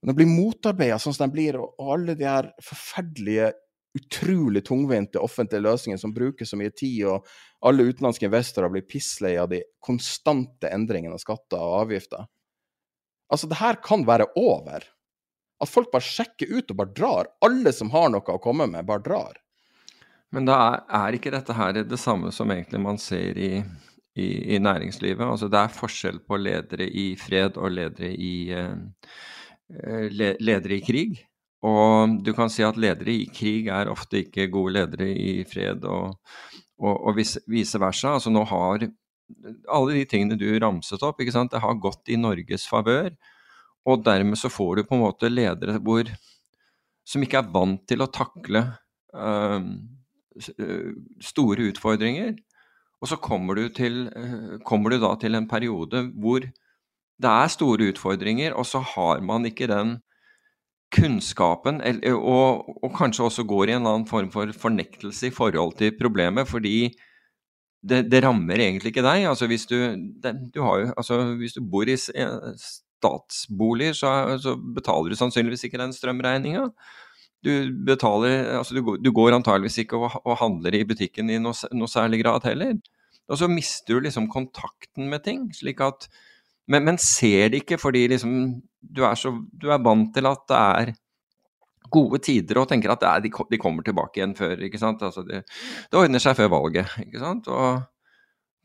Men å bli motarbeida sånn som de blir, og alle de her forferdelige utrolig tungvinte offentlige løsninger som bruker så mye tid, og alle utenlandske investorer blir pisslei av de konstante endringene av skatter og avgifter. Altså, det her kan være over. At folk bare sjekker ut og bare drar. Alle som har noe å komme med, bare drar. Men da er, ikke dette her det samme som egentlig man ser i, i, i, næringslivet? Altså det er forskjell på ledere i fred og ledere i, uh, le, ledere i krig? Og du kan si at ledere i krig er ofte ikke gode ledere i fred, og, og, og vice versa. Altså nå har alle de tingene du ramset opp, ikke sant, det har gått i Norges favør. Og dermed så får du på en måte ledere hvor, som ikke er vant til å takle uh, store utfordringer. Og så kommer du, til, uh, kommer du da til en periode hvor det er store utfordringer, og så har man ikke den kunnskapen, og, og, kanskje også går i en annen form for fornektelse i forhold til problemet, fordi det, det rammer egentlig ikke deg. Altså hvis du, det, du jo, altså hvis du bor i statsboliger, så, så, betaler du sannsynligvis ikke den strømregninga. Du, betaler, altså du, du går antageligvis ikke og, og, handler i butikken i noe, noe særlig grad heller. Og så mister du liksom kontakten med ting. slik at men, men, ser det ikke fordi liksom, du, er så, du er vant til at det er gode tider og tenker at er, de, kommer tilbake igjen før. ikke sant? Altså det, det, ordner seg før valget. ikke sant? Og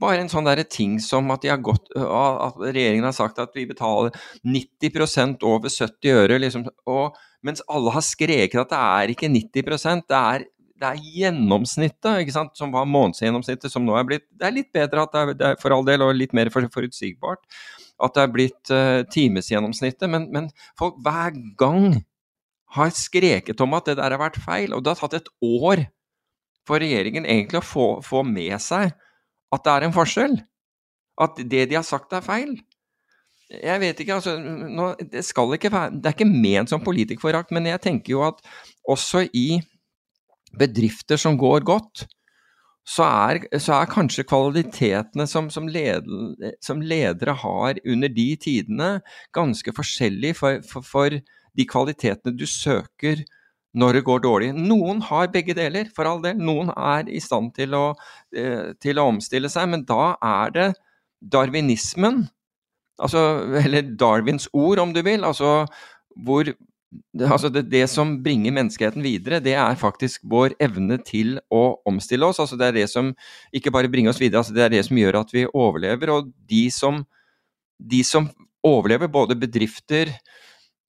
bare en sånn der ting som at, de har gått, at regjeringen har sagt at vi betaler 90% over 70 øre, liksom, og, mens alle har skreket at det er ikke 90% det er det er gjennomsnittet, ikke sant, som var månedsgjennomsnittet, som nå er blitt Det er litt bedre at det er, det er for all del, og litt mer forutsigbart at det er blitt uh, timesgjennomsnittet, men, men folk hver gang har skreket om at det der har vært feil. Og det har tatt et år for regjeringen egentlig å få, få med seg at det er en forskjell. At det de har sagt, er feil. Jeg vet ikke, altså nå, det, ikke være, det er ikke ment som politikerforakt, men jeg tenker jo at også i bedrifter som går godt, så er, så er kanskje kvalitetene som, som, led, som, ledere har under de tidene, ganske forskjellige for, for, for, de kvalitetene du søker når det går dårlig. Noen har begge deler, for all del. Noen er i stand til å, eh, til å omstille seg, men da er det darwinismen, altså, eller Darwins ord om du vil, altså hvor altså det, det, som bringer menneskeheten videre, det er faktisk vår evne til å omstille oss. altså Det er det som ikke bare bringer oss videre, altså det er det som gjør at vi overlever. Og de som, de som overlever, både bedrifter,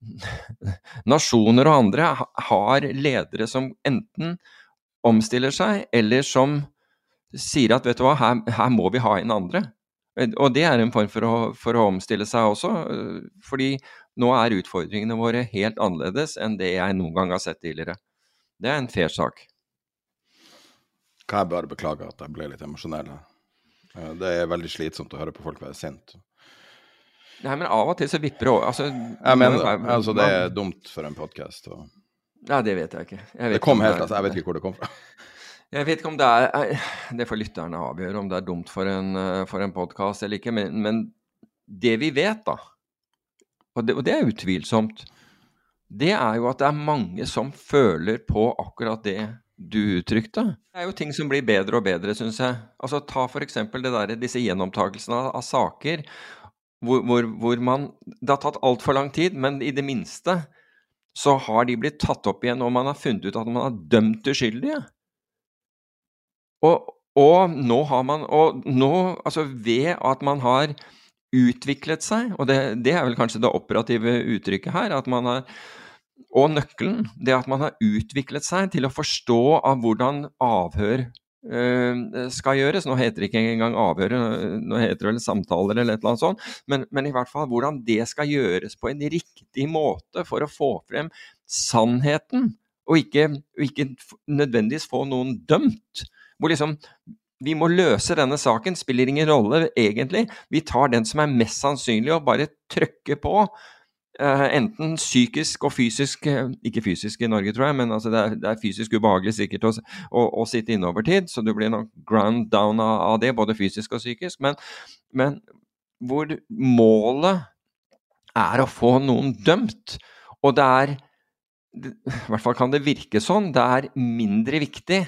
nasjoner og andre, har ledere som enten omstiller seg, eller som sier at vet du hva, her, her må vi ha inn andre. Og det er en form for å, for å omstille seg også, fordi nå er utfordringene våre helt annerledes enn det jeg noen gang har sett tidligere. Det er en fair sak. Kan jeg bare beklage at jeg ble litt emosjonell? Eh, det er veldig slitsomt å høre på folk være sint. Nei, men av og til så vipper det over. Altså, jeg mener det. Altså, det er dumt for en podkast. Og... Nei, det vet jeg ikke. Jeg vet det kom helt altså, Jeg vet ikke hvor det kom fra. Jeg vet ikke om det er Det får lytterne avgjøre om det er dumt for en, eh, for en podkast eller ikke. Men, men, det vi vet, da, og det, og det, er utvilsomt, det er jo at det er mange som føler på akkurat det du uttrykte. Det er jo ting som blir bedre og bedre, syns jeg. Altså Ta f.eks. disse gjennomtakelsene av, av saker hvor, hvor, hvor, man Det har tatt altfor lang tid, men i det minste så har de blitt tatt opp igjen, og man har funnet ut at man har dømt uskyldige. Og, og nå har man Og nå, altså ved at man har utviklet seg, og det, det, er vel kanskje det operative uttrykket her, at man har og nøkkelen, det at man har utviklet seg til å forstå av hvordan avhør øh, skal gjøres. Nå heter det ikke engang avhør, nå heter det vel samtaler eller et eller annet sånt. Men, men, i hvert fall hvordan det skal gjøres på en riktig måte for å få frem sannheten, og ikke, og ikke nødvendigvis få noen dømt. Hvor liksom vi må løse denne saken, spiller ingen rolle egentlig. Vi tar den som er mest sannsynlig og bare trykker på. Uh, enten psykisk og fysisk uh, Ikke fysisk i Norge, tror jeg, men altså det, er, det, er, fysisk ubehagelig sikkert å, å, å sitte inne tid, så du blir nok ground down av, av det, både fysisk og psykisk. Men, men, hvor målet er å få noen dømt, og det er I hvert fall kan det virke sånn. Det er mindre viktig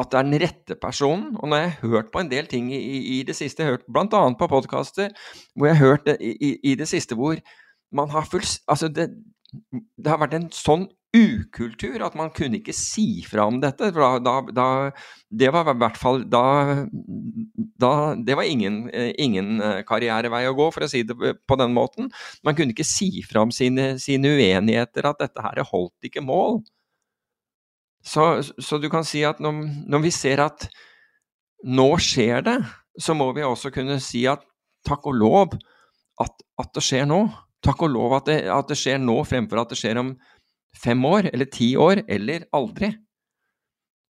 at det er den rette personen. Og når jeg har hørt på en del ting i, i det siste, jeg har hørt bl.a. på podkaster, hvor jeg har hørt det, i, i, det siste hvor man har full Altså, det, det, har vært en sånn ukultur at man kunne ikke si fra om dette. Da, da, da, det var i hvert fall da, Det var ingen, ingen, karrierevei å gå, for å si det på den måten. Man kunne ikke si fra om sine, sine uenigheter, at dette her holdt ikke mål. Så, så, du kan si at når, når, vi ser at nå skjer det, så må vi også kunne si at takk og lov at, at det skjer nå. Takk og lov at det, at det, skjer nå, fremfor at det skjer om fem år, eller ti år, eller aldri.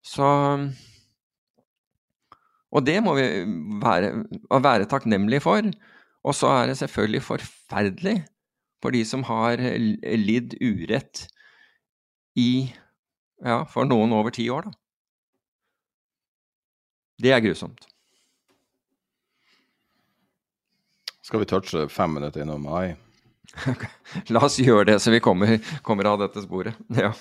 Så Og det må vi være, være takknemlige for. Og så er det selvfølgelig forferdelig for de som har lidd urett i ja, for noen over ti år, da. Det er grusomt. Skal vi touche fem minutter innom AI? La oss gjøre det, så vi kommer, kommer av dette sporet. Ja.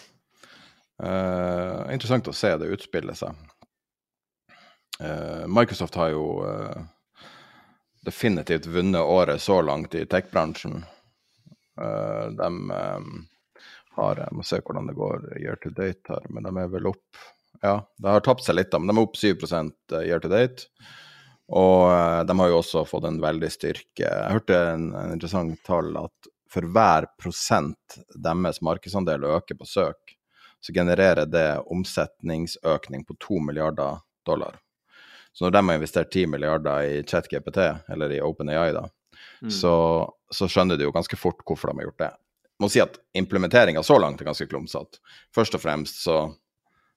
Uh, interessant å se det utspille seg. Uh, Microsoft har jo uh, definitivt vunnet året så langt i tech-bransjen. de har Jeg må se hvordan det går year to date her, men de er vel opp Ja, det har tapt seg litt, da, men de er opp 7 eh, year to date. Og uh, de har jo også fått en veldig styrke. Jeg hørte en, en interessant tall at for hver prosent deres markedsandel øker på søk, så genererer det omsetningsøkning på 2 milliarder dollar. Så når de har investert 10 milliarder i ChatGPT, eller i OpenAI, da, mm. så, så, skjønner de jo ganske fort hvorfor de har gjort det må si at implementeringa så langt er ganske klumsete. Først og fremst så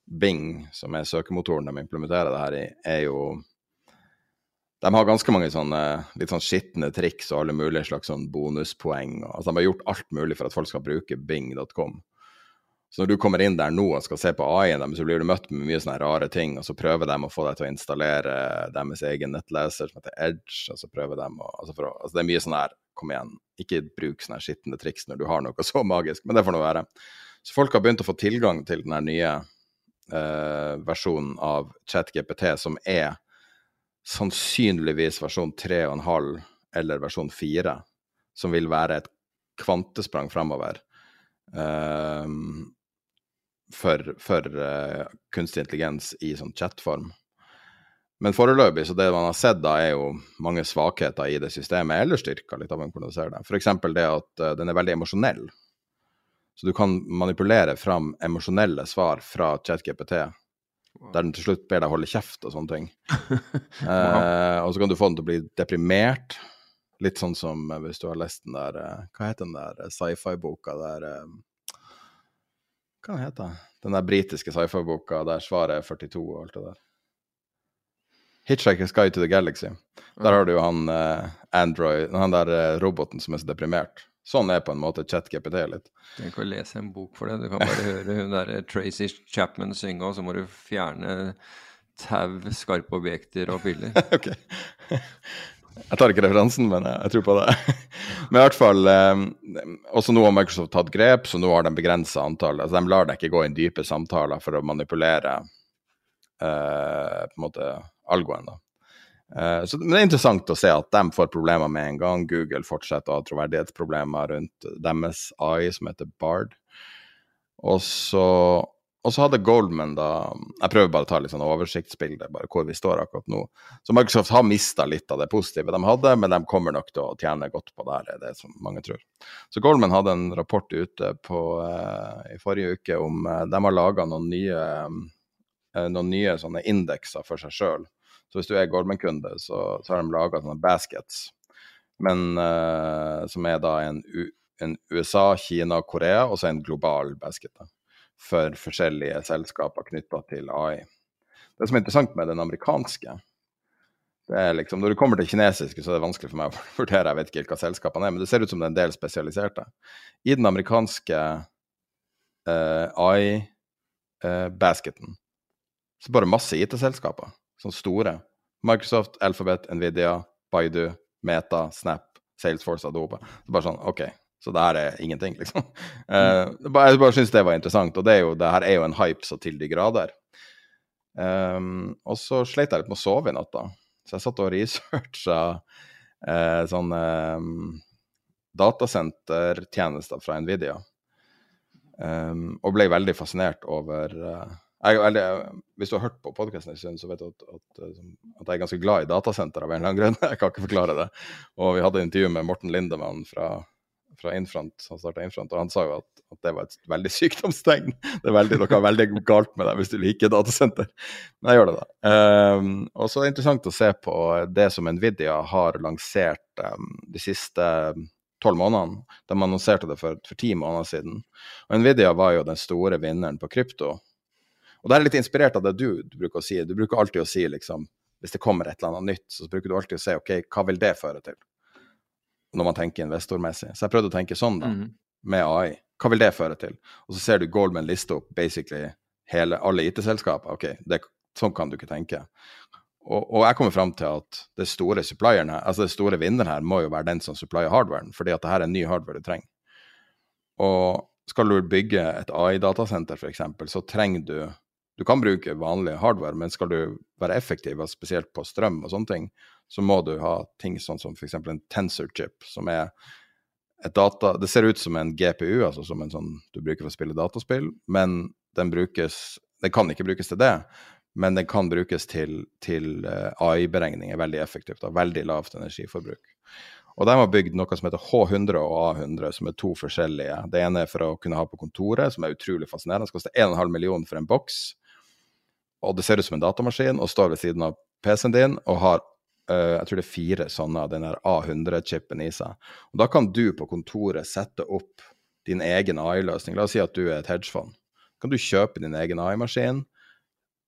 Bing, som er søkemotoren de implementerer det her i, er jo de har ganske mange sånne litt sånn skitne triks og alle mulige slags sånn bonuspoeng. Altså, de har gjort alt mulig for at folk skal bruke bing.com. Så når du kommer inn der nå og skal se på AI-en deres, så blir du møtt med mye sånne rare ting, og så prøver de å få deg til å installere deres egen nettleser som heter Edge, og så prøver de å altså, å, altså Det er mye sånn her, kom igjen, ikke bruk sånne skitne triks når du har noe så magisk, men det får nå være. Så folk har begynt å få tilgang til den nye eh, versjonen av ChatGPT, som er sannsynligvis versjon 3,5 eller versjon 4, som vil være et kvantesprang framover uh, for, for uh, kunstig intelligens i sånn chatform. Men foreløpig, så det man har sett da, er jo mange svakheter i det systemet, eller styrker, litt av hvordan du ser det. F.eks. det at uh, den er veldig emosjonell. Så du kan manipulere fram emosjonelle svar fra ChatGPT der den til slutt ber deg holde kjeft og sånne ting. eh, og så kan du få den til å bli deprimert. Litt sånn som uh, hvis du har lest den der Hva heter den der sci-fi-boka der Hva heter den? Den der britiske sci-fi-boka der svaret er 42 og alt det der. Hitchhiker's Guide to the Galaxy. Der har du jo han Android, han der roboten som er så deprimert. Sånn er på en måte ChatGPT litt. Du trenger ikke lese en bok for det, du kan bare høre hun der Tracy Chapman synge, og så må du fjerne tau, skarpe objekter og bilder. ok. Jeg tar ikke referansen, men jeg tror på det. Men i hvert fall eh, Også nå har Microsoft tatt grep, så nå har de begrensa antallet. Altså, de lar deg ikke gå inn dype samtaler for å manipulere eh, på en måte algoen. da. Uh, så, men det er interessant å se at de får problemer med en gang. Google fortsetter å ha troverdighetsproblemer rundt deres AI, som heter Bard. Og så, og så hadde Goldman da Jeg prøver bare å ta litt sånn oversiktsbilde, bare hvor vi står akkurat nå. Så Microsoft har mista litt av det positive de hadde, men de kommer nok til å tjene godt på det her, er det som mange tror. Så Goldman hadde en rapport ute på, uh, i forrige uke om uh, de har laga noen nye, noen nye indekser for seg sjøl så hvis du er Goldman-kunde, så, så, har de laga sånne baskets, men uh, som er da en, en, USA, Kina Korea, og så en global basket da, for forskjellige selskaper knytta til AI. Det som er interessant med den amerikanske, det er liksom, Når du kommer til kinesiske, så er det vanskelig for meg å vurdere, jeg vet ikke hva selskapene er, men det ser ut som det er en del spesialiserte. I den amerikanske uh, AI-basketen uh, så bare masse IT-selskaper sånn store. Microsoft, Alphabet, Nvidia, Baidu, Meta, Snap, Salesforce, Adobe. Så bare sånn, OK, så det her er ingenting, liksom. Uh, jeg bare syns det var interessant, og det, jo, det, her er jo en hype så til de grader. Um, og så sleit jeg litt med å sove i natt, da. Så jeg satt og researcha uh, sånne um, datasentertjenester fra Nvidia. Um, og ble veldig fascinert over uh, jeg, eller, hvis du har hørt på podkasten en stund, så vet du at, at, at, jeg er ganske glad i datasenter av en eller annen grunn. Jeg kan ikke forklare det. Og vi hadde intervju med Morten Lindemann fra, fra Infront, han starta Infront, og han sa jo at, at, det var et veldig sykdomstegn. Det er veldig, noe veldig galt med deg hvis du liker datasenter. Men jeg gjør det, da. Um, og så er det interessant å se på det som Nvidia har lansert um, de siste tolv månedene. De annonserte det for, for ti måneder siden. Og Nvidia var jo den store vinneren på krypto og det er litt inspirert av det du, du, bruker å si. Du bruker alltid å si liksom Hvis det kommer et eller annet nytt, så bruker du alltid å si OK, hva vil det føre til? Når man tenker investormessig. Så jeg prøvde å tenke sånn, da, mm. med AI. Hva vil det føre til? Og så ser du Goldman liste opp basically hele, alle IT-selskaper. OK, det, sånn kan du ikke tenke. Og, og, jeg kommer fram til at det store supplieren her, altså det store vinneren her må jo være den som supplier hardwaren, fordi at det her er ny hardware du trenger. Og skal du bygge et AI-datasenter, f.eks., så trenger du du kan bruke vanlig hardware, men skal du være effektiv, spesielt på strøm og sånne ting, så må du ha ting sånn som f.eks. en tensor chip, som er et data Det ser ut som en GPU, altså som en sånn du bruker for å spille dataspill, men den brukes Den kan ikke brukes til det, men den kan brukes til, til eh, AI-beregninger veldig effektivt. Da, veldig lavt energiforbruk. Og de har bygd noe som heter H100 og A100, som er to forskjellige. Det ene er for å kunne ha på kontoret, som er utrolig fascinerende. Det koster 1,5 million for en boks og det ser ut som en datamaskin, og står ved siden av PC-en din og har uh, jeg tror det er fire sånne av den A100-chipen i seg. Og Da kan du på kontoret sette opp din egen AI-løsning. La oss si at du er et hedgefond. Kan du kjøpe din egen AI-maskin,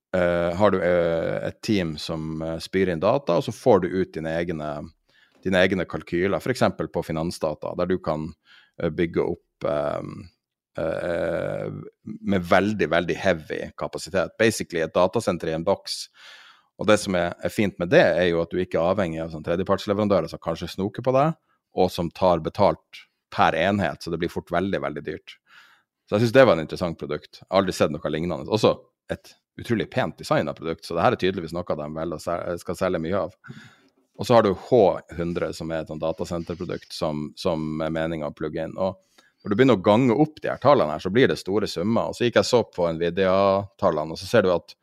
Uh, har du uh, et team som eh, spyr inn data, og så får du ut dine egne, dine egne kalkyler, f.eks. på finansdata, der du kan eh, bygge opp eh, eh, med veldig, veldig heavy kapasitet. Basically et datasenter i en boks. Og det som er, fint med det, er jo at du ikke er avhengig av sånn tredjepartsleverandører som kanskje snoker på deg, og som tar betalt per enhet, så det blir fort veldig, veldig dyrt. Så jeg syns det var en interessant produkt. Jeg har aldri sett noe lignende. Også et utrolig pent designa produkt, så det her er tydeligvis noe de vel skal selge mye av. Og så har du H100, som er et sånn datasenterprodukt som, som er meninga å plugge inn. Og når du begynner å gange opp de her tallene, her, så blir det store summer. Og så gikk jeg så på Nvidia-tallene, og så ser du at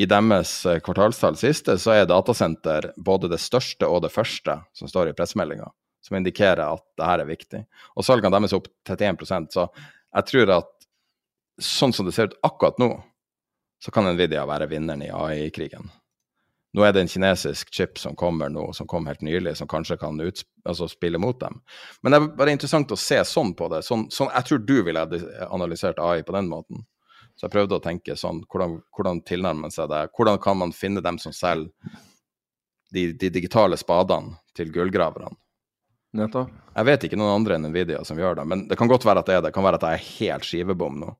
i deres eh, kvartalstall siste, så er datasenter både det største og det første som står i pressemeldinga, som indikerer at det her er viktig. Og salgene deres er opp 31% så jeg tror at sånn som det ser ut akkurat nå, så kan Nvidia være vinneren i AI-krigen. Nå er det en kinesisk chip som kommer nå, som kom helt nylig, som kanskje kan altså spille mot dem. Men det er bare interessant å se sånn på det. Sånn, sånn, jeg tror du ville analysert AI på den måten. Så jeg prøvde å tenke sånn, hvordan, hvordan tilnærmer man seg det? Hvordan kan man finne dem som selger de, de digitale spadene til gullgraverne? Nettopp. Jeg vet ikke noen andre enn Nvidia som gjør det, men det kan godt være at det er det. Det kan være at jeg er helt skivebom nå.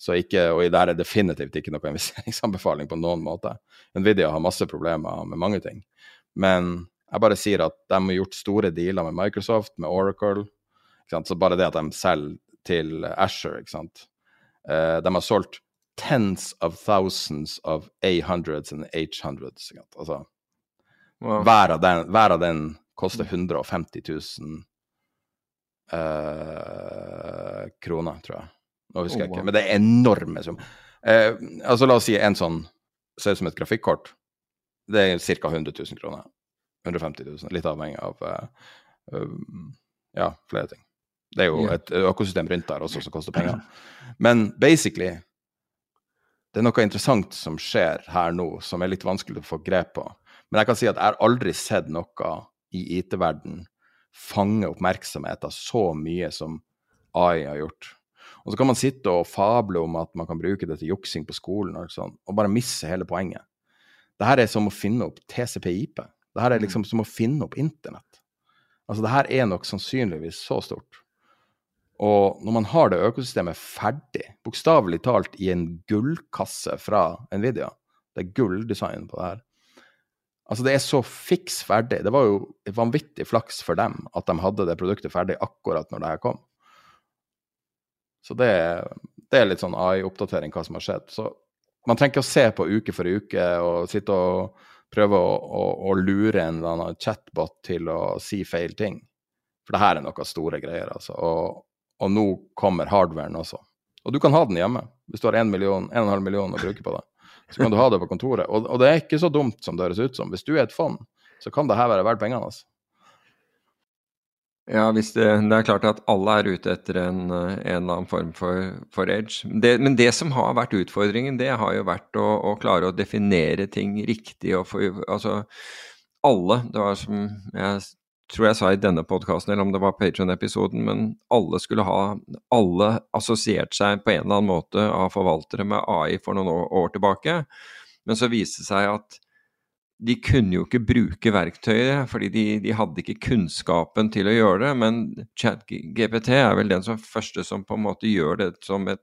Så ikke, og det er definitivt ikke noe investeringsanbefaling på noen måte. Nvidia har masse problemer med mange ting. Men jeg bare sier at de har gjort store dealer med Microsoft, med Oracle. Så bare det at de selger til Asher, ikke sant. Uh, de har solgt tens of thousands of A100s and H100s. Altså, wow. hver, av den, hver av den koster 150 000 uh, kroner, tror jeg. Nå husker jeg ikke, men det er enorme sum. Eh, altså, la oss si en sånn ser ut som et grafikkort. Det er ca. 100 000 kroner. 150 000, litt avhengig av uh, ja, flere ting. Det er jo et økosystem rundt der også som koster penger. Men basically det er noe interessant som skjer her nå, som er litt vanskelig å få grep på. Men jeg kan si at jeg har aldri sett noe i IT-verden fange oppmerksomheten så mye som AI har gjort. Og så kan man sitte og fable om at man kan bruke det til juksing på skolen og, sånn, og bare misse hele poenget. Det her er som å finne opp TCP-IP. Det her er mm. liksom som å finne opp internett. Altså, det her er nok sannsynligvis så stort. Og når man har det økosystemet ferdig, bokstavelig talt i en gullkasse fra Nvidia, det er gulldesign på det her, Altså, det er så fiks ferdig. Det var jo vanvittig flaks for dem at de hadde det produktet ferdig akkurat når det her kom. Så det, det er litt sånn AI-oppdatering hva som har skjedd. Så man trenger ikke å se på uke for uke og sitte og prøve å, å, å lure en eller annen chatbot til å si feil ting. For det her er noe store greier, altså. Og, og nå kommer hardwaren også. Og du kan ha den hjemme hvis du har 1,5 million, million å bruke på det så kan du ha det på kontoret. Og, og, det er ikke så dumt som det høres ut som. Hvis du er et fond, så kan det her være verdt pengene. Altså. Ja, det, det, er klart at alle er ute etter en, en eller annen form for, for edge. Det, men det som har vært utfordringen, det har jo vært å, å klare å definere ting riktig. Og for, altså, alle, det var som jeg tror jeg sa i denne podkasten, eller om det var Patron-episoden, men alle skulle ha Alle assosiert seg på en eller annen måte av forvaltere med AI for noen år, år tilbake. Men så viste det seg at de kunne jo ikke bruke verktøyet, fordi de, de, hadde ikke kunnskapen til å gjøre det. Men ChatGPT er vel den som første som på en måte gjør det som et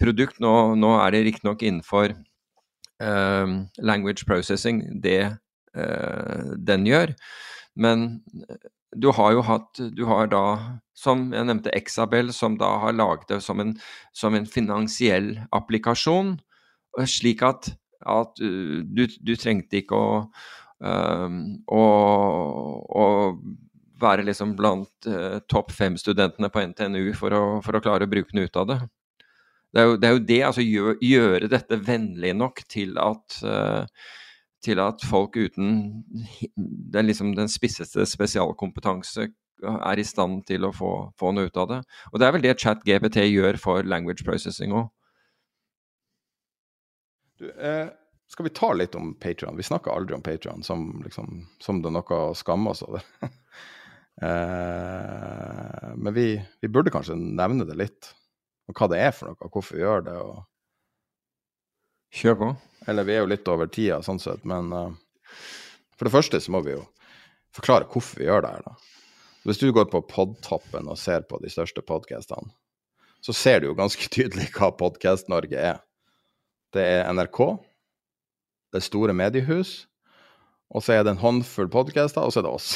produkt. Nå, nå er det riktignok innenfor uh, language processing det uh, den gjør. Men du har jo hatt Du har da, som jeg nevnte, Exabel, som da har laget det som en, som en finansiell applikasjon, slik at, at du, du, trengte ikke å, å, å være liksom blant uh, topp fem-studentene på NTNU for å, for å, klare å bruke noe ut av det. Det er jo det, er jo det altså gjør, gjøre dette vennlig nok til at uh, til at folk uten den, liksom, den spisseste spesialkompetanse er i stand til å få, få, noe ut av det. Og det er vel det ChatGPT gjør for language processing òg. Eh, skal vi ta litt om Patrion? Vi snakker aldri om Patrion som, liksom, som det er noe å skamme oss over. eh, men vi, vi, burde kanskje nevne det litt, og hva det er for noe, og hvorfor vi gjør det. og Kjør på. Eller vi er jo litt over tida, sånn sett, men uh, for det første så må vi jo forklare hvorfor vi gjør det her, da. Hvis du går på podtoppen og ser på de største podkastene, så ser du jo ganske tydelig hva Podkast-Norge er. Det er NRK, det er store mediehus, og så er det en håndfull podkaster, og så er det oss.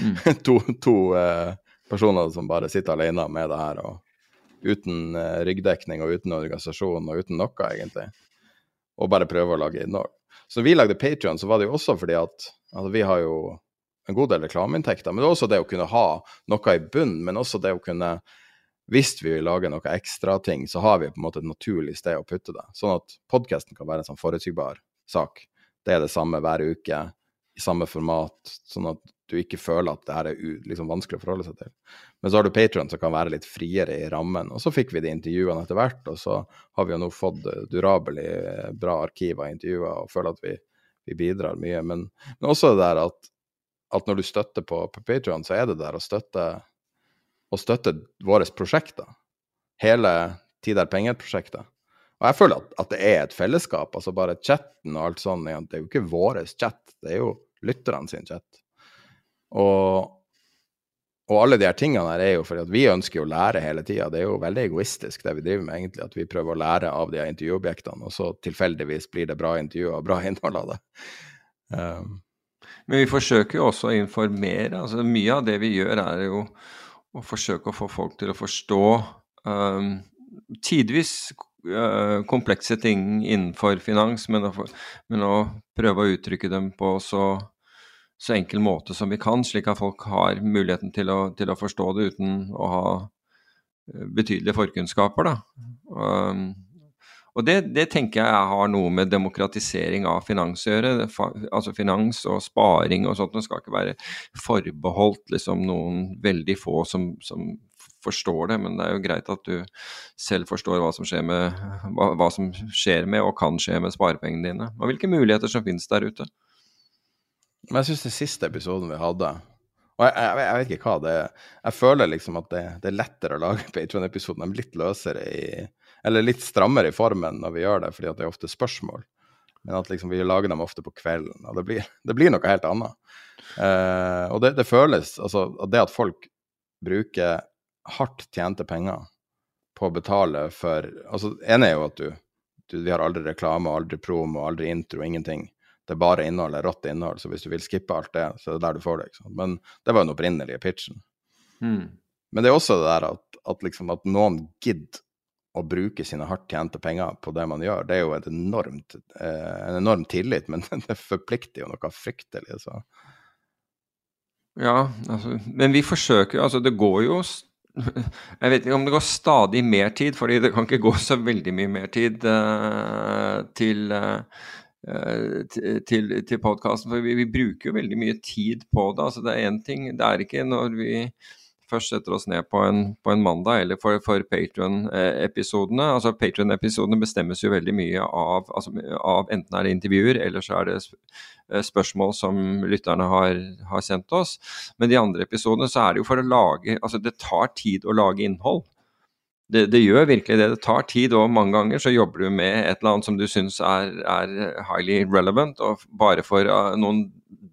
Mm. to, to uh, personer som bare sitter alene med det her, og uten uh, ryggdekning og uten organisasjon og uten noe, egentlig. Og bare prøver å lage innhold. Så når vi lagde Patrion, så var det jo også fordi at altså, vi har jo en god del reklameinntekter. Men det er også det å kunne ha noe i bunn, men også det å kunne Hvis vi vil lage noe ekstra ting, så har vi på en måte et naturlig sted å putte det. Sånn at podkasten kan være en sånn forutsigbar sak. Det er det samme hver uke, i samme format, sånn at du ikke føler at det her er liksom vanskelig å forholde seg til. Men så har du Patron som kan være litt friere i rammen. Og så fikk vi de intervjuene etter hvert, og så har vi jo nå fått durabelig bra arkiv av intervjuer og føler at vi, vi bidrar mye. Men, men, også det der at, at når du støtter på, på Patron, så er det der å støtte, å støtte våre prosjekter. Hele Tid er penger-prosjektet. Og jeg føler at, at, det er et fellesskap. altså Bare chatten og alt sånt. Det er jo ikke vår chat, det er jo lytterne sin chat. Og, og alle de her tingene her er jo fordi at vi ønsker å lære hele tida. Det er jo veldig egoistisk det vi driver med, egentlig. At vi prøver å lære av de intervjuobjektene, og så tilfeldigvis blir det bra intervjuer og bra innhold av det. Um. Men vi forsøker jo også å informere. altså Mye av det vi gjør, er jo å forsøke å få folk til å forstå um, tidvis uh, komplekse ting innenfor finans, men å, men å prøve å uttrykke dem på så så enkel måte som vi kan, slik at folk har muligheten til å, til å forstå det uten å ha eh, betydelige forkunnskaper. Um, og det, det, tenker jeg har noe med demokratisering av finans å gjøre. Altså Finans og sparing og sånt det skal ikke være forbeholdt liksom, noen veldig få som, som, forstår det, men det er jo greit at du selv forstår hva som skjer med, hva, hva som skjer med og kan skje med sparepengene dine, og hvilke muligheter som finnes der ute. Men jeg syns den siste episoden vi hadde Og jeg, jeg, jeg, vet ikke hva det er. Jeg føler liksom at det, det er lettere å lage Patron-episoden. De er litt løsere i Eller litt strammere i formen når vi gjør det, fordi det er ofte spørsmål. Men at liksom vi lager dem ofte på kvelden, og det blir, det blir noe helt annet. Eh, og det, det, føles Altså, det at folk bruker hardt tjente penger på å betale for Altså, ene er jo at du, du Vi har aldri reklame, aldri promo, aldri intro, ingenting det er bare innhold, det er rått innhold. Så hvis du vil skippe alt det, så er det der du får det. ikke sant? Men det var jo den opprinnelige pitchen. Mm. Men det er også det der at, at, liksom, at noen gidder å bruke sine hardt tjente penger på det man gjør, det er jo enormt, eh, en enorm tillit, men det forplikter jo noe fryktelig. så... Ja, altså, men vi forsøker Altså, det går jo Jeg vet ikke om det går stadig mer tid, fordi det kan ikke gå så veldig mye mer tid uh, til uh, til, til podkasten. For vi, vi, bruker jo veldig mye tid på det. altså Det er én ting Det er ikke når vi først setter oss ned på en, på en mandag eller for, for Patrion-episodene. altså Patrion-episodene bestemmes jo veldig mye av, altså, av, enten er det intervjuer eller så er det eh, spørsmål som lytterne har, har sendt oss. Men de andre episodene så er det jo for å lage altså Det tar tid å lage innhold det, det, gjør virkelig det. Det tar tid, og mange ganger så jobber du med et eller annet som du syns er, er, highly relevant, og bare for uh, noen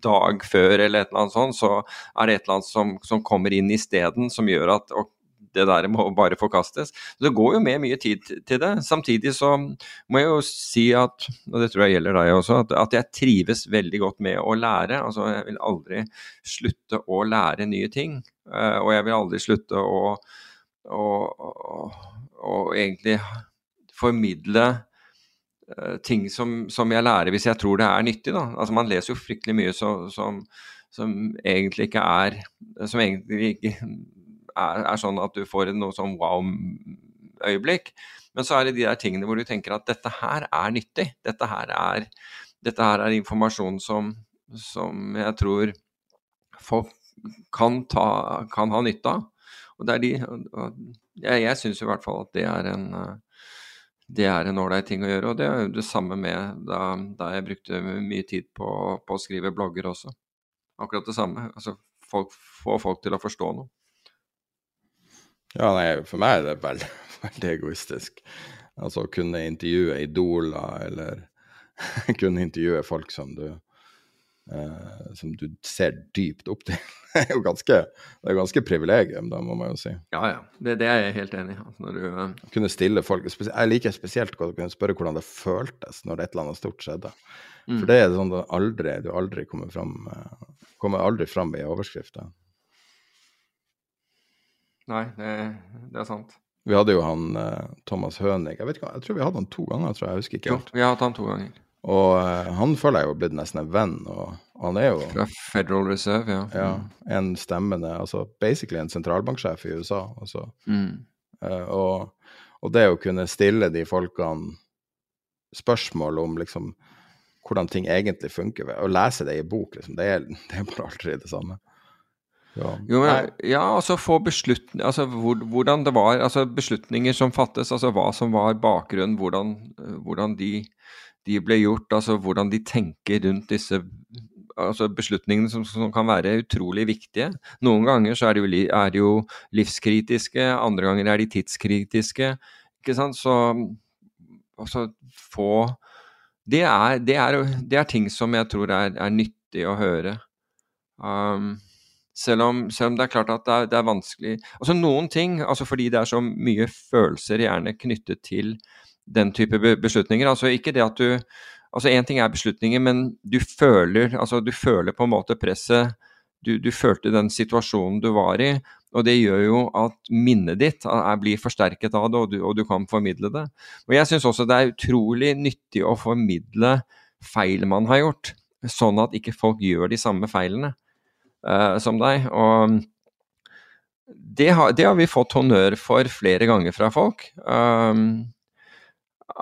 dag før eller et eller annet sånt, så er det et eller annet som, som kommer inn isteden, som gjør at og, det der må bare forkastes. Så det går jo med mye tid til det. Samtidig så må jeg jo si at, og det tror jeg gjelder deg også, at, at jeg trives veldig godt med å lære. Altså jeg vil aldri slutte å lære nye ting. Uh, og jeg vil aldri slutte å å, å, å egentlig formidle ting som, som, jeg lærer hvis jeg tror det er nyttig. Da. Altså Man leser jo fryktelig mye så, som, som, egentlig ikke er Som egentlig ikke er, er sånn at du får noe sånn wow-øyeblikk. Men så er det de der tingene hvor du tenker at dette her er nyttig. Dette her er, dette her er informasjon som, som jeg tror folk kan, ta, kan ha nytte av. Og det er de, jeg jeg syns i hvert fall at det er en eh, det er en ålreit ting å gjøre. Og det er det samme med da, da jeg brukte mye tid på, på, å skrive blogger også. Akkurat det samme. Altså folk, få folk til å forstå noe. Ja, nei, for meg er det veldig, veldig egoistisk. Altså å kunne intervjue idoler, eller kunne intervjue folk som du eh, som du ser dypt opp til. Det er jo ganske, det er ganske privilegium, da, må man jo si. Ja, ja. Det, det er jeg helt enig i. Altså, du uh... Kunne stille folk Jeg liker spesielt godt å kunne spørre hvordan det føltes når et eller annet stort skjedde. Mm. For det er sånn at aldri, du aldri kommer fram kommer aldri fram i overskrifta. Nei, det, det, er sant. Vi hadde jo han uh, Thomas Hønig. Jeg vet ikke, jeg tror vi hadde han to ganger. tror jeg, jeg husker ikke helt. Jo, vi har hatt han to ganger. Og uh, han føler jeg jo blitt nesten en venn. og han er jo Fra Federal Reserve, ja. ja en stemmende altså Basically en sentralbanksjef i USA. Altså. Mm. Uh, og, og, det å kunne stille de folkene spørsmål om liksom hvordan ting egentlig funker, å lese det i bok, liksom, det, er, det er bare aldri det samme. Ja, jo, men, ja altså få beslutninger altså hvordan det var, altså beslutninger som fattes, altså hva som var bakgrunnen, hvordan, hvordan de de ble gjort, altså hvordan de tenker rundt disse altså beslutningene som, som, kan være utrolig viktige. Noen ganger så er de, jo, er de jo livskritiske, andre ganger er de tidskritiske. ikke sant, Så altså få det er, det, er, det er, ting som jeg tror er, er nyttig å høre. Um, selv om, selv om, det er klart at det er, det vanskelig Altså Noen ting, altså fordi det er så mye følelser gjerne knyttet til den type beslutninger. Altså ikke det at du Altså én ting er beslutninger, men du føler, altså du føler på en måte presset. Du, du, følte den situasjonen du var i, og det gjør jo at minnet ditt er, blir forsterket av det, og du, og du kan formidle det. Og Jeg syns også det er utrolig nyttig å formidle feil man har gjort, sånn at ikke folk gjør de samme feilene uh, som deg. Og det har, det har, vi fått honnør for flere ganger fra folk. Um,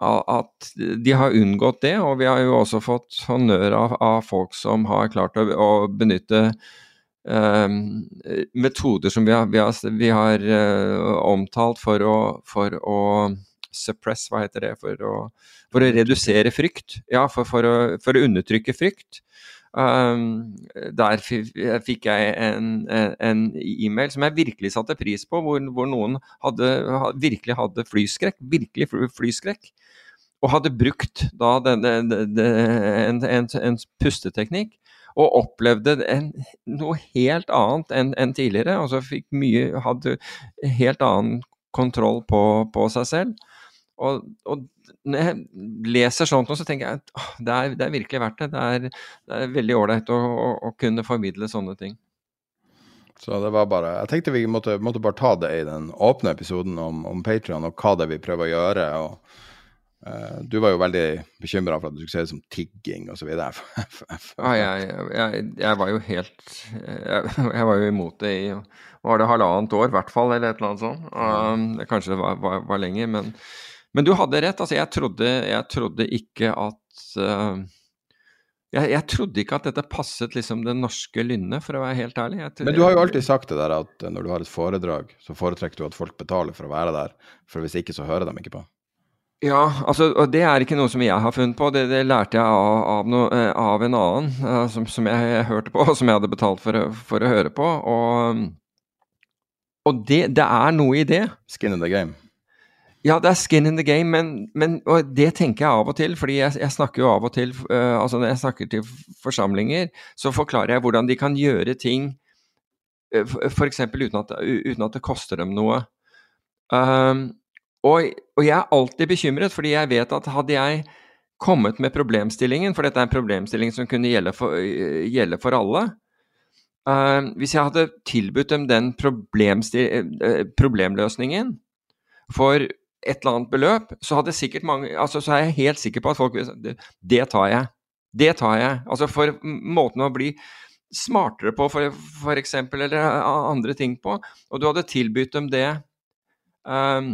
at de har unngått det, og vi har jo også fått honnør av, av folk som har klart å, å benytte eh, metoder som vi har, vi har, vi har eh, omtalt for å, for å, suppress, hva heter det, for å, for å redusere frykt. Ja, for, for, å, for å undertrykke frykt. Um, der fikk jeg en, e-mail som jeg virkelig satte pris på, hvor, hvor noen hadde, virkelig hadde flyskrekk. Virkelig flyskrekk. Og hadde brukt da denne, en, en, en, pusteteknikk. Og opplevde en, noe helt annet enn en tidligere. Altså fikk mye Hadde helt annen kontroll på, på seg selv. Og, og når jeg leser sånt så tenker jeg at åh, det, er, det, er, virkelig verdt det. Det er, det er veldig ålreit å, å, å, kunne formidle sånne ting. Så det var bare Jeg tenkte vi måtte, måtte bare ta det i den åpne episoden om, om Patrion og hva det er vi prøver å gjøre. og uh, Du var jo veldig bekymra for at du skulle se det som tigging osv. ja, jeg, jeg, jeg, var jo helt jeg, jeg, var jo imot det i var det halvannet år, i hvert fall, eller et eller annet sånt. Um, kanskje det var, var, var lenger, men men du hadde rett. altså Jeg trodde, jeg trodde ikke at uh, jeg, jeg, trodde ikke at dette passet liksom det norske lynnet, for å være helt ærlig. Jeg, Men du har jo alltid sagt det der at når du har et foredrag, så foretrekker du at folk betaler for å være der. For hvis ikke, så hører de ikke på. Ja, altså, og det er ikke noe som jeg har funnet på. Det, det lærte jeg av, av, no, eh, av en annen uh, som, som, jeg hørte på, og som jeg hadde betalt for, for å høre på. Og, og det, det, er noe i det. Skin in the game. Ja, det er skin in the game, men, men det tenker jeg av og til. fordi jeg, jeg snakker jo av og til uh, altså Når jeg snakker til forsamlinger, så forklarer jeg hvordan de kan gjøre ting uh, f.eks. Uten, at, uten at det koster dem noe. Um, og, og, jeg er alltid bekymret, fordi jeg vet at hadde jeg kommet med problemstillingen, for dette er en problemstilling som kunne gjelde for, uh, gjelde for alle uh, Hvis jeg hadde tilbudt dem den problemløsningen for et eller annet beløp, så hadde sikkert mange altså så er jeg helt sikker på at folk vil det, det tar jeg. Det tar jeg. Altså for måten å bli smartere på, for, for eksempel, eller andre ting på. Og du hadde tilbudt dem det um,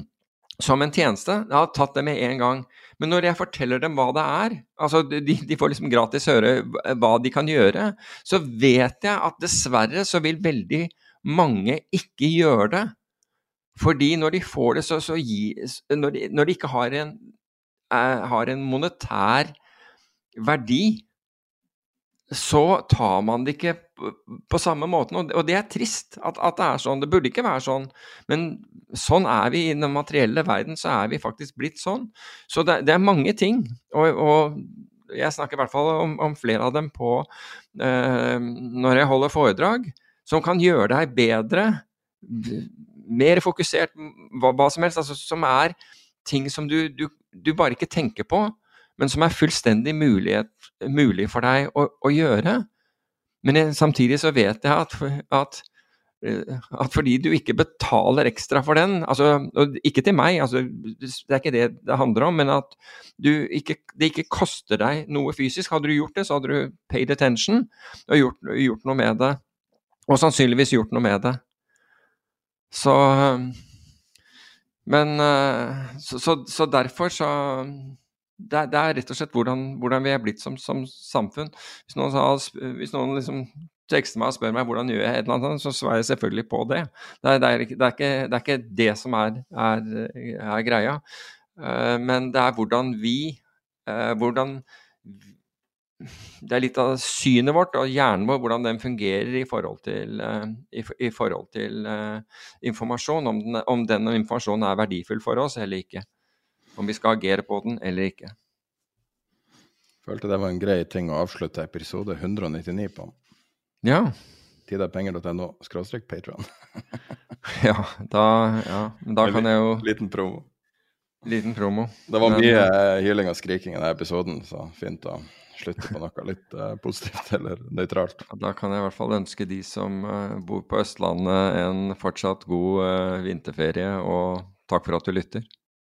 som en tjeneste. Jeg hadde tatt det med en gang. Men når jeg forteller dem hva det er, altså de, de, får liksom gratis høre hva de kan gjøre, så vet jeg at dessverre så vil veldig mange ikke gjøre det. Fordi når de får det, så, så gi, når, de, når, de, ikke har en, er, har en monetær verdi så tar man det ikke på samme måten. Og det er trist at, at, det er sånn. Det burde ikke være sånn. Men sånn er vi i den materielle verden, så er vi faktisk blitt sånn. Så det, det er mange ting. Og, og, jeg snakker i hvert fall om, om flere av dem på eh, når jeg holder foredrag, som kan gjøre deg bedre, mer fokusert, hva, hva som helst. Altså, som er ting som du, du, du bare ikke tenker på men som er fullstendig mulighet, mulig for deg å, å gjøre. Men samtidig så vet jeg at, at, eh, at, fordi du ikke betaler ekstra for den, altså, og ikke til meg, altså, det er ikke det det handler om, men at ikke, det ikke koster deg noe fysisk. Hadde du gjort det, så hadde du paid attention og gjort, gjort noe med det. Og sannsynligvis gjort noe med det. Så Men eh, så, så, så derfor så det, er, det, er rett og slett hvordan, hvordan vi er blitt som, som samfunn. Hvis noen, hvis noen liksom tekster meg og spør meg hvordan gjør jeg et eller annet, så svarer jeg selvfølgelig på det. Det er, det er, det er ikke, ikke, det som er, greia. Uh, men det er hvordan vi uh, hvordan det er litt av synet vårt og hjernen vår, hvordan den fungerer i forhold til, uh, i, i forhold til informasjon. Om den, om den informasjonen er verdifull for oss eller ikke om vi skal agere på den eller ikke. Følte det var en grei ting å avslutte episode 199 på. Ja. Tidapenger.no skråstrek Patron. ja, da, ja, da kan jeg jo Liten promo. Liten promo. Det var mye Men, hyling og skriking i denne episoden, så fint å slutte på noe litt uh, positivt eller nøytralt. Da kan jeg i hvert fall ønske de som uh, bor på Østlandet en fortsatt god uh, vinterferie, og takk for at du lytter.